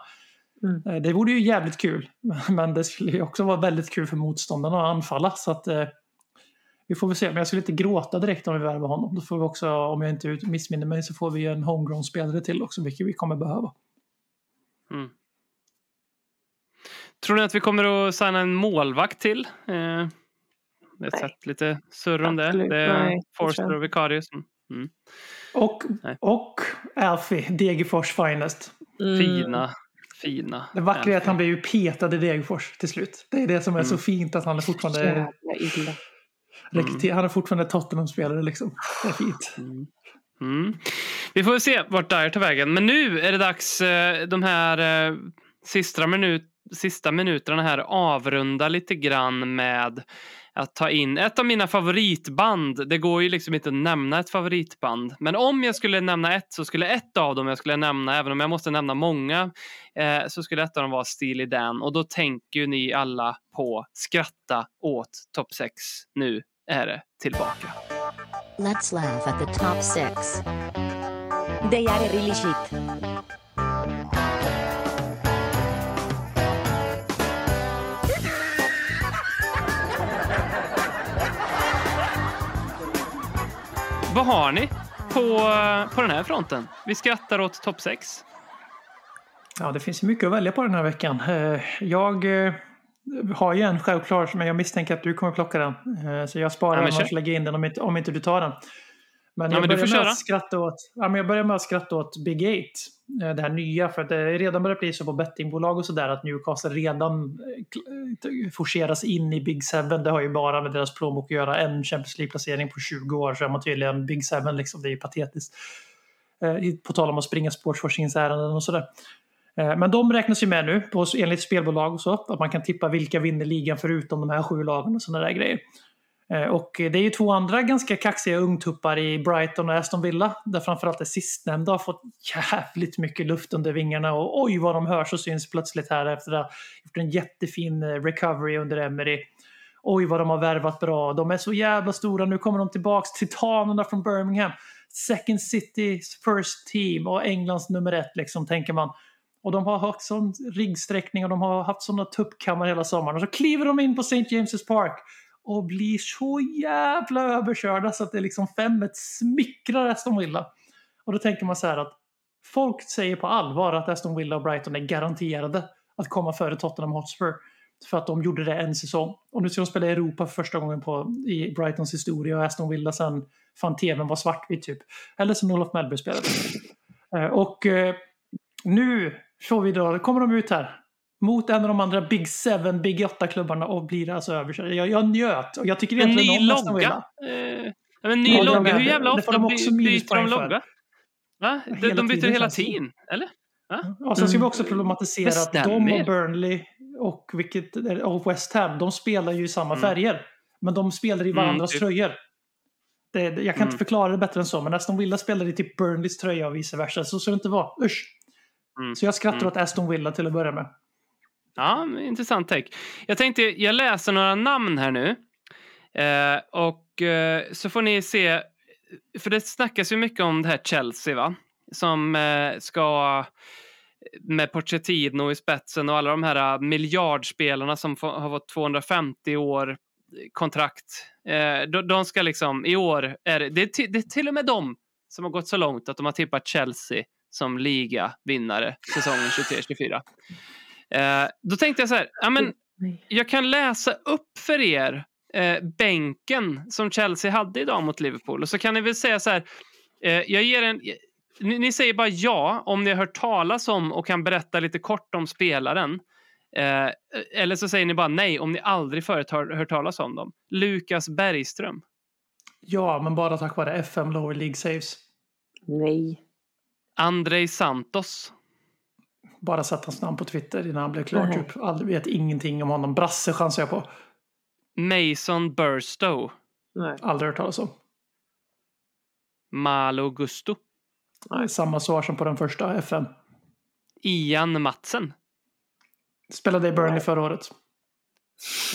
S6: Mm.
S5: Eh, Det vore ju jävligt kul. Men det skulle ju också vara väldigt kul för motståndarna att anfalla. Så att, eh, vi får väl se, men jag skulle inte gråta direkt om vi värvar honom. Då får vi också, om jag inte missminner mig, så får vi en homegrown-spelare till också, vilket vi kommer behöva.
S4: Mm. Tror ni att vi kommer att signa en målvakt till? Eh, jag har sett lite surr om det. Det är
S6: nej,
S4: Forster och Vicarius. Mm.
S5: Och,
S4: Nej.
S5: och Alfie, Degerfors finest.
S6: Mm.
S4: Fina, fina.
S5: Det vackra är att han blir ju petad i Degerfors till slut. Det är det som är så
S4: Mm.
S5: fint, att han är fortfarande,
S6: Jävla illa.
S5: rekryter- han är fortfarande Tottenham-spelare. Liksom. Det är fint.
S4: Mm. Vi får se vart Dyer tar vägen. Men nu är det dags eh, de här eh, sista, minut, sista minuterna här avrunda lite grann med att ta in ett av mina favoritband. Det går ju liksom inte att nämna ett favoritband. Men om jag skulle nämna ett så skulle ett av dem jag skulle nämna, även om jag måste nämna många, eh, så skulle ett av dem vara Steely Dan. Och då tänker ju ni alla på skratta åt topp 6. Nu är det tillbaka.
S7: Let's laugh at the top 6. They are really shit.
S4: Vad har ni på, på den här fronten? Vi skrattar åt topp 6.
S5: Ja, det finns mycket att välja på den här veckan. Eh, Jag eh, har ju en självklar, men jag misstänker att du kommer plocka den. Eh, Så jag sparar
S4: Ja,
S5: den och lägger in den om inte, om inte du tar den. Men
S4: Ja,
S5: jag
S4: men
S5: börjar med att skratta åt, ja, men jag börjar med att skratta åt Big Eight. eh, Det här nya, för att det är redan börjat bli så på bettingbolag och sådär att Newcastle redan eh, forceras in i Big Seven. Det har ju bara med deras plånbok att göra. En Champions League-placering på 20 år så är man tydligen Big Seven. Liksom. Det är ju patetiskt. Eh, På tal om att springa sportsforskningsärenden och sådär. Eh, Men de räknas ju med nu på, enligt spelbolag och så. Att man kan tippa vilka vinner ligan förutom de här sju lagen och sådana där grejer. Eh, och det är ju två andra ganska kaxiga ungtuppar i Brighton och Aston Villa. Där framförallt det sistnämnda har fått jävligt mycket luft under vingarna. Och oj vad de hörs och syns plötsligt här efter att ha gjort en jättefin eh, recovery under Emery. Oj vad de har värvat bra. De är så jävla stora. Nu kommer de tillbaks. Titanerna från Birmingham. Second City's first team och Englands nummer ett liksom tänker man. Och de har haft sån riggsträckning och de har haft såna tuppkammar hela sommaren. Och så kliver de in på St. James' Park och blir så jävla överkörda så att det är liksom 5-1 smickrar Aston Villa. Och då tänker man så här att folk säger på allvar att Aston Villa och Brighton är garanterade att komma före Tottenham Hotspur. För att de gjorde det en säsong. Och nu ska de spela i Europa för första gången på, i Brightons historia och Aston Villa sen fan tvn var svartvit typ. Eller som Olof Mellberg spelade. Eh, och eh, nu får vi då, kommer de ut här mot en av de andra Big Seven, Big 8-klubbarna och blir alltså överkörda. Jag, jag njöt och jag tycker
S4: En
S5: egentligen om
S4: logga.
S5: Villa.
S4: Eh, ja, en ny
S5: Ja,
S4: logga. Hur jävla ofta
S5: de också
S4: byter de logga? Va? De,
S5: Hela
S4: de byter
S5: tiden
S4: hela tiden, eller?
S5: Och sen ska vi
S4: Mm.
S5: också problematisera att de och Burnley och, vilket, och West Ham, de spelar ju i samma
S4: Mm.
S5: färger. Men de spelar i varandras
S4: typ.
S5: tröjor. Det, jag kan
S4: Mm.
S5: inte förklara det bättre än så, men Aston Villa spelar i typ Burnleys tröja och vice versa. Så ska det inte vara. Usch!
S4: Mm.
S5: Så jag skrattar
S4: Mm.
S5: åt Aston Villa till att börja med.
S4: Ja, intressant take. Jag tänkte, jag läser några namn här nu. Eh, och eh, så får ni se, för det snackas ju mycket om det här Chelsea va? Som eh, ska eh, med Pochettino i spetsen och alla de här eh, miljardspelarna som får, har fått 250 år eh, kontrakt. Eh, de, de ska liksom, i år, är det, det, är det är till och med de som har gått så långt att de har tippat Chelsea som ligavinnare säsongen 23-24. Eh, då tänkte jag så här, ja, men jag kan läsa upp för er eh, bänken som Chelsea hade idag mot Liverpool och så kan ni väl säga så här, eh, jag ger en, Ni, ni säger bara ja om ni har hört talas om och kan berätta lite kort om spelaren. Eh, eller så säger ni bara nej om ni aldrig förut har hört talas om dem. Lukas Bergström.
S5: Ja, men bara tack vare FM Lower League Saves.
S6: Nej.
S4: Andrei Santos.
S5: Bara sett hans namn på Twitter innan han blev klar.
S6: Mhm.
S5: Typ. Aldrig vet ingenting om honom. Brasse chansar jag på.
S4: Mason Burstow.
S6: Nej.
S5: Aldrig hört talas om.
S4: Malo Gusto.
S5: Nej, samma svar som på den första FM.
S4: Ian Matsen.
S5: Spelade i Burnley förra året.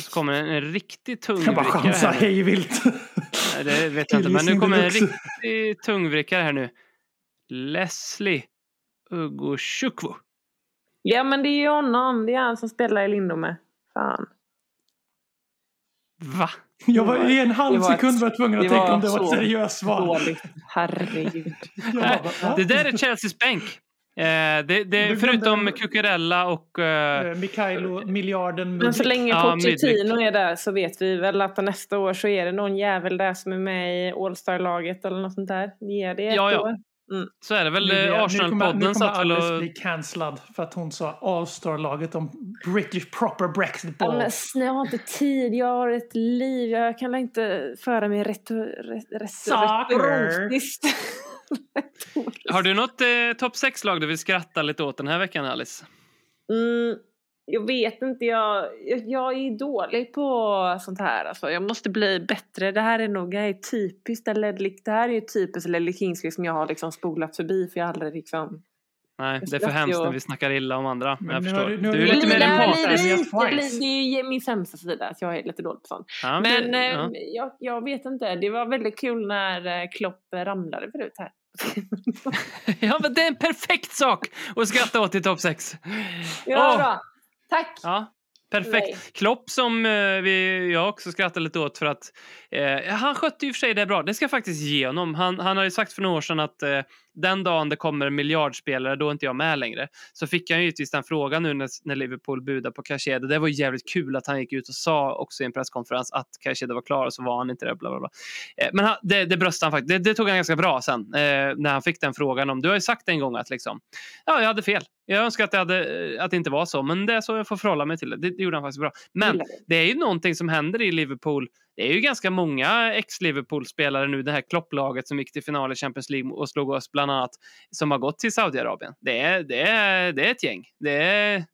S4: Så kommer en, en riktigt tung
S5: Jag bara chansar
S4: här nu.
S5: hej vilt.
S4: Nej, Det vet jag inte, men nu kommer en
S5: deluxe.
S4: riktig tungvrickare här nu. Leslie Ugochukwu.
S6: Ja men det är ju honom. Det är han som spelar i Lindome. Fan.
S4: Va?
S5: Jag var i en halv
S6: var
S5: sekund var jag tvungen att
S6: det
S5: tänka
S6: var
S5: om det var ett
S6: så
S5: seriöst svar.
S6: Dåligt. Herregud.
S4: Det där är Chelseas bänk. Eh, det, det, förutom Cucurella och... Eh,
S5: Eh, Mikhailo, miljarden
S6: Men så länge
S4: Ja,
S6: Pochettino är där så vet vi väl att nästa år så är det någon jävel där som är med i All-Star-laget eller något sånt där. Ge det ett
S4: Ja, ja.
S6: år.
S4: Så är det väl
S5: Nu
S4: eh,
S5: nu kommer-
S4: Arsenal-podden
S5: Nu kommer
S4: satt väl
S5: Alice
S4: och...
S5: bli cancellad för att hon sa All-Star-laget om British proper Brexit
S6: Ja,
S5: ball.
S6: men snö, jag har inte tid, jag har ett liv, jag kan inte föra mig rätt, rätt.
S4: Har du något eh, topp 6-lag du vill skratta lite åt den här veckan, Alice?
S6: Mm, jag vet inte, jag, jag, jag är dålig på sånt här. Alltså. Jag måste bli bättre. Det här är nog det här är typiskt. Eller, det här är ju typiskt Ledley Kingsley som jag har liksom spolat förbi för jag har aldrig liksom...
S4: Nej, det är för hemskt när vi snackar illa om andra.
S5: Men
S4: jag
S5: nu
S4: förstår.
S5: nu
S4: du är lite mer empatisk.
S6: det är min sämsta sida, att jag är lite dålig på sånt.
S4: Ja,
S6: Men
S4: det-
S6: eh,
S4: ja.
S6: jag, jag vet inte, det var väldigt kul när eh, Klopp eh, ramlade förut här.
S4: ja, men det är en perfekt sak att skratta åt i topp 6.
S6: Ja,
S4: Åh.
S6: Tack!
S4: Ja, perfekt.
S6: Nej.
S4: Klopp som eh, vi, jag också skrattar lite åt för att eh, han skötte ju för sig det bra. Det ska jag faktiskt ge honom. Han, han har ju sagt för några år sedan att eh, den dagen det kommer en miljardspelare, då är inte jag med längre. Så fick han ju givetvis den frågan nu när, när Liverpool budade på Caicedo. Det var jävligt kul att han gick ut och sa också i en presskonferens att Caicedo var klar och så var han inte det. Bla bla bla. Eh, men han, det, det bröstade han faktiskt. Det, det tog han ganska bra sen eh, när han fick den frågan om. Du har ju sagt en gång att liksom, ja, jag hade fel. Jag önskar att det, hade, eh, att det inte var så, men det är så jag får förhålla mig till det. Det, det gjorde han faktiskt bra. Men
S6: det
S4: är ju någonting som händer i Liverpool. Det är ju ganska många ex-Liverpool-spelare nu, det här klopplaget som gick till final i Champions League och slog oss bland annat, som har gått till Saudiarabien. Det är, det är, det är ett gäng. Det är,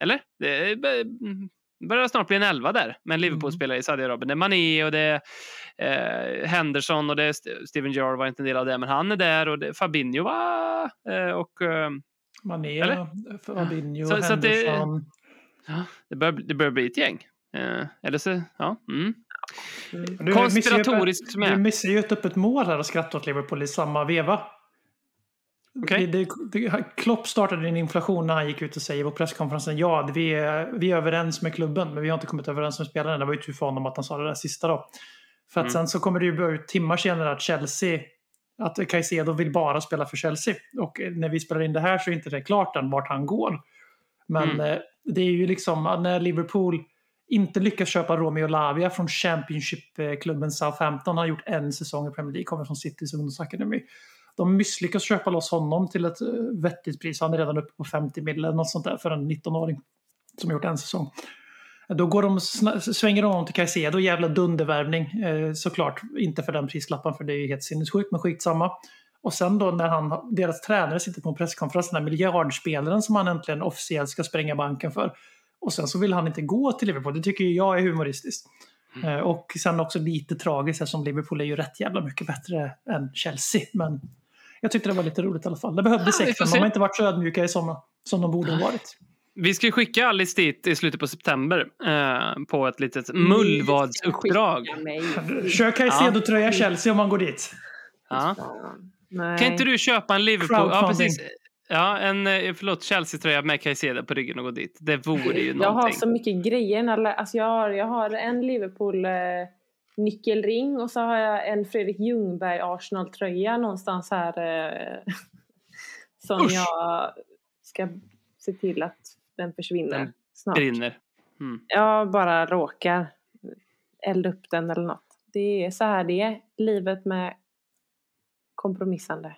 S4: eller? Det är, mm, börjar snart bli en elva där med en Liverpool-spelare i Saudiarabien. Det är Mané och det är eh, Henderson och det är St- Steven Gerrard var inte en del av det, men han är där och det är Fabinho va? Eh, och eh,
S5: Mané,
S4: Eller?
S5: Fabinho,
S4: Så- så att det-
S5: Henderson.
S4: det, börjar, det börjar bli ett gäng. Eh, eller så, ja. Mm.
S5: Du
S4: Konspiratoriskt.
S5: Du missar ju ett öppet mål här och skrattar åt Liverpool i samma veva.
S4: Okej.
S5: Det, det, Klopp startade en inflation när han gick ut och säger på presskonferensen ja, vi är, vi är överens med klubben men vi har inte kommit överens med spelarna. Det var ju tur för honom att han sa det där sista då. För att
S4: Mm.
S5: sen så kommer det ju börja ut timmar senare att Chelsea att Caicedo vill bara spela för Chelsea. Och när vi spelar in det här så är inte det klart än vart han går. Men
S4: Mm.
S5: eh, det är ju liksom när Liverpool inte lyckas köpa Romeo Lavia från Championship-klubben Southampton. Han har gjort en säsong i Premier League, kommer från Citys ungdomsakademi. De misslyckas köpa loss honom till ett eh, vettigt pris. Han är redan uppe på 50 mil eller något sånt där för en 19-åring som gjort en säsong. Då går de, svänger de om till Caicedo, jävla dundervärvning eh, såklart. Inte för den prislappen för det är ju helt sinnessjukt, men skitsamma. Och sen då när han, deras tränare sitter på en presskonferens, den här miljardspelaren som han äntligen officiellt ska spränga banken för. Och sen så vill han inte gå till Liverpool. Det tycker ju jag är humoristiskt. Eh, Och sen också lite tragiskt eftersom Liverpool är ju rätt jävla mycket bättre än Chelsea. Men jag tyckte det var lite roligt i alla fall. Det behövdes
S4: Ja, får
S5: De har inte varit så ödmjuka i sådana som de borde ha varit.
S4: Vi ska ju skicka Alice dit i slutet på september eh, på ett litet mullvadsuppdrag.
S5: Kör Caicedo-tröja Chelsea om man går dit.
S4: Ja. Kan inte du köpa en Liverpool... Ja, precis. Ja, en eh, förlåt, Chelsea-tröja med Caicedo på ryggen och gå dit. Det vore ju
S6: Jag har
S4: någonting.
S6: så mycket grejer. Alltså jag, har, jag har en Liverpool eh, nyckelring och så har jag en Fredrik Ljungberg Arsenal-tröja någonstans här. Eh, som
S4: Usch.
S6: jag ska se till att den försvinner
S4: Den
S6: snart.
S4: Brinner. Mm.
S6: Jag bara råkar elda upp den eller något. Det är så här det är. Livet med kompromissande.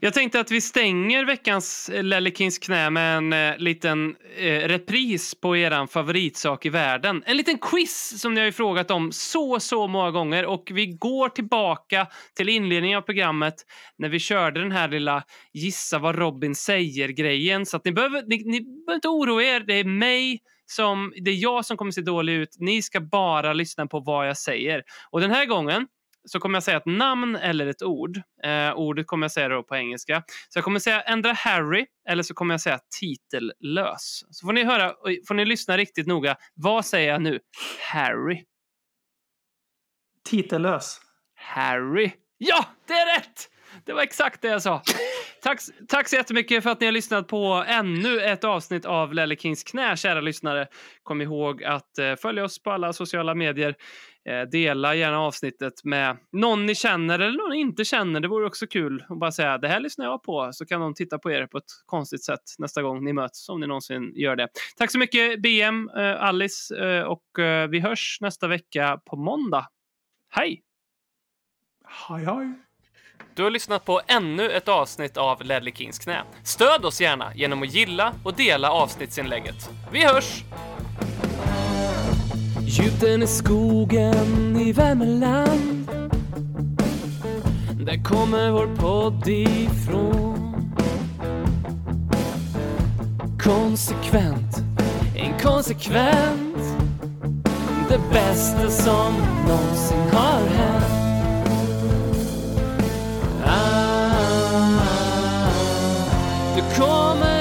S4: Jag tänkte att vi stänger veckans eh, Lellekins knä med en eh, liten eh, repris på er favoritsak i världen. En liten quiz som ni har ju frågat om så, så många gånger och vi går tillbaka till inledningen av programmet när vi körde den här lilla gissa vad Robin säger-grejen. Så att ni behöver, ni, ni behöver inte oroa er. Det är mig som, det är jag som kommer se dålig ut. Ni ska bara lyssna på vad jag säger. Och den här gången så kommer jag säga ett namn eller ett ord. Eh, ordet kommer jag säga på engelska. Så jag kommer säga ändra Harry eller så kommer jag säga titellös. Så får ni höra, får ni lyssna riktigt noga. Vad säger jag nu? Harry.
S5: Titellös.
S4: Harry. Ja, det är rätt! Det var exakt det jag sa. Tack, tack så jättemycket för att ni har lyssnat på ännu ett avsnitt av Lelle Kings knä, kära lyssnare. Kom ihåg att eh, följa oss på alla sociala medier. Eh, dela gärna avsnittet med någon ni känner eller någon ni inte känner. Det vore också kul att bara säga det här lyssnar jag på så kan de titta på er på ett konstigt sätt nästa gång ni möts om ni någonsin gör det. Tack så mycket BM, eh, Alice eh, och vi hörs nästa vecka på måndag. Hej!
S5: Hej, hej.
S4: Du har lyssnat på ännu ett avsnitt av Ledley Kings knä. Stöd oss gärna genom att gilla och dela avsnittsinlägget. Vi hörs! Gjuten i skogen i Värmeland Där kommer vår podd ifrån. Konsekvent, inkonsekvent Det bästa som någonsin har hänt. Ah, du kommer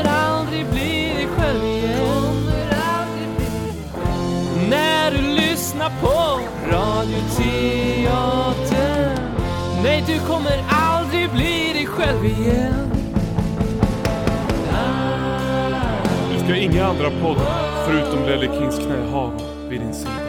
S4: lyssna på Radioteatern Nej, du kommer aldrig bli dig själv igen
S8: Du ska inga andra poddar förutom Lelle Kings knä ha vid din sida.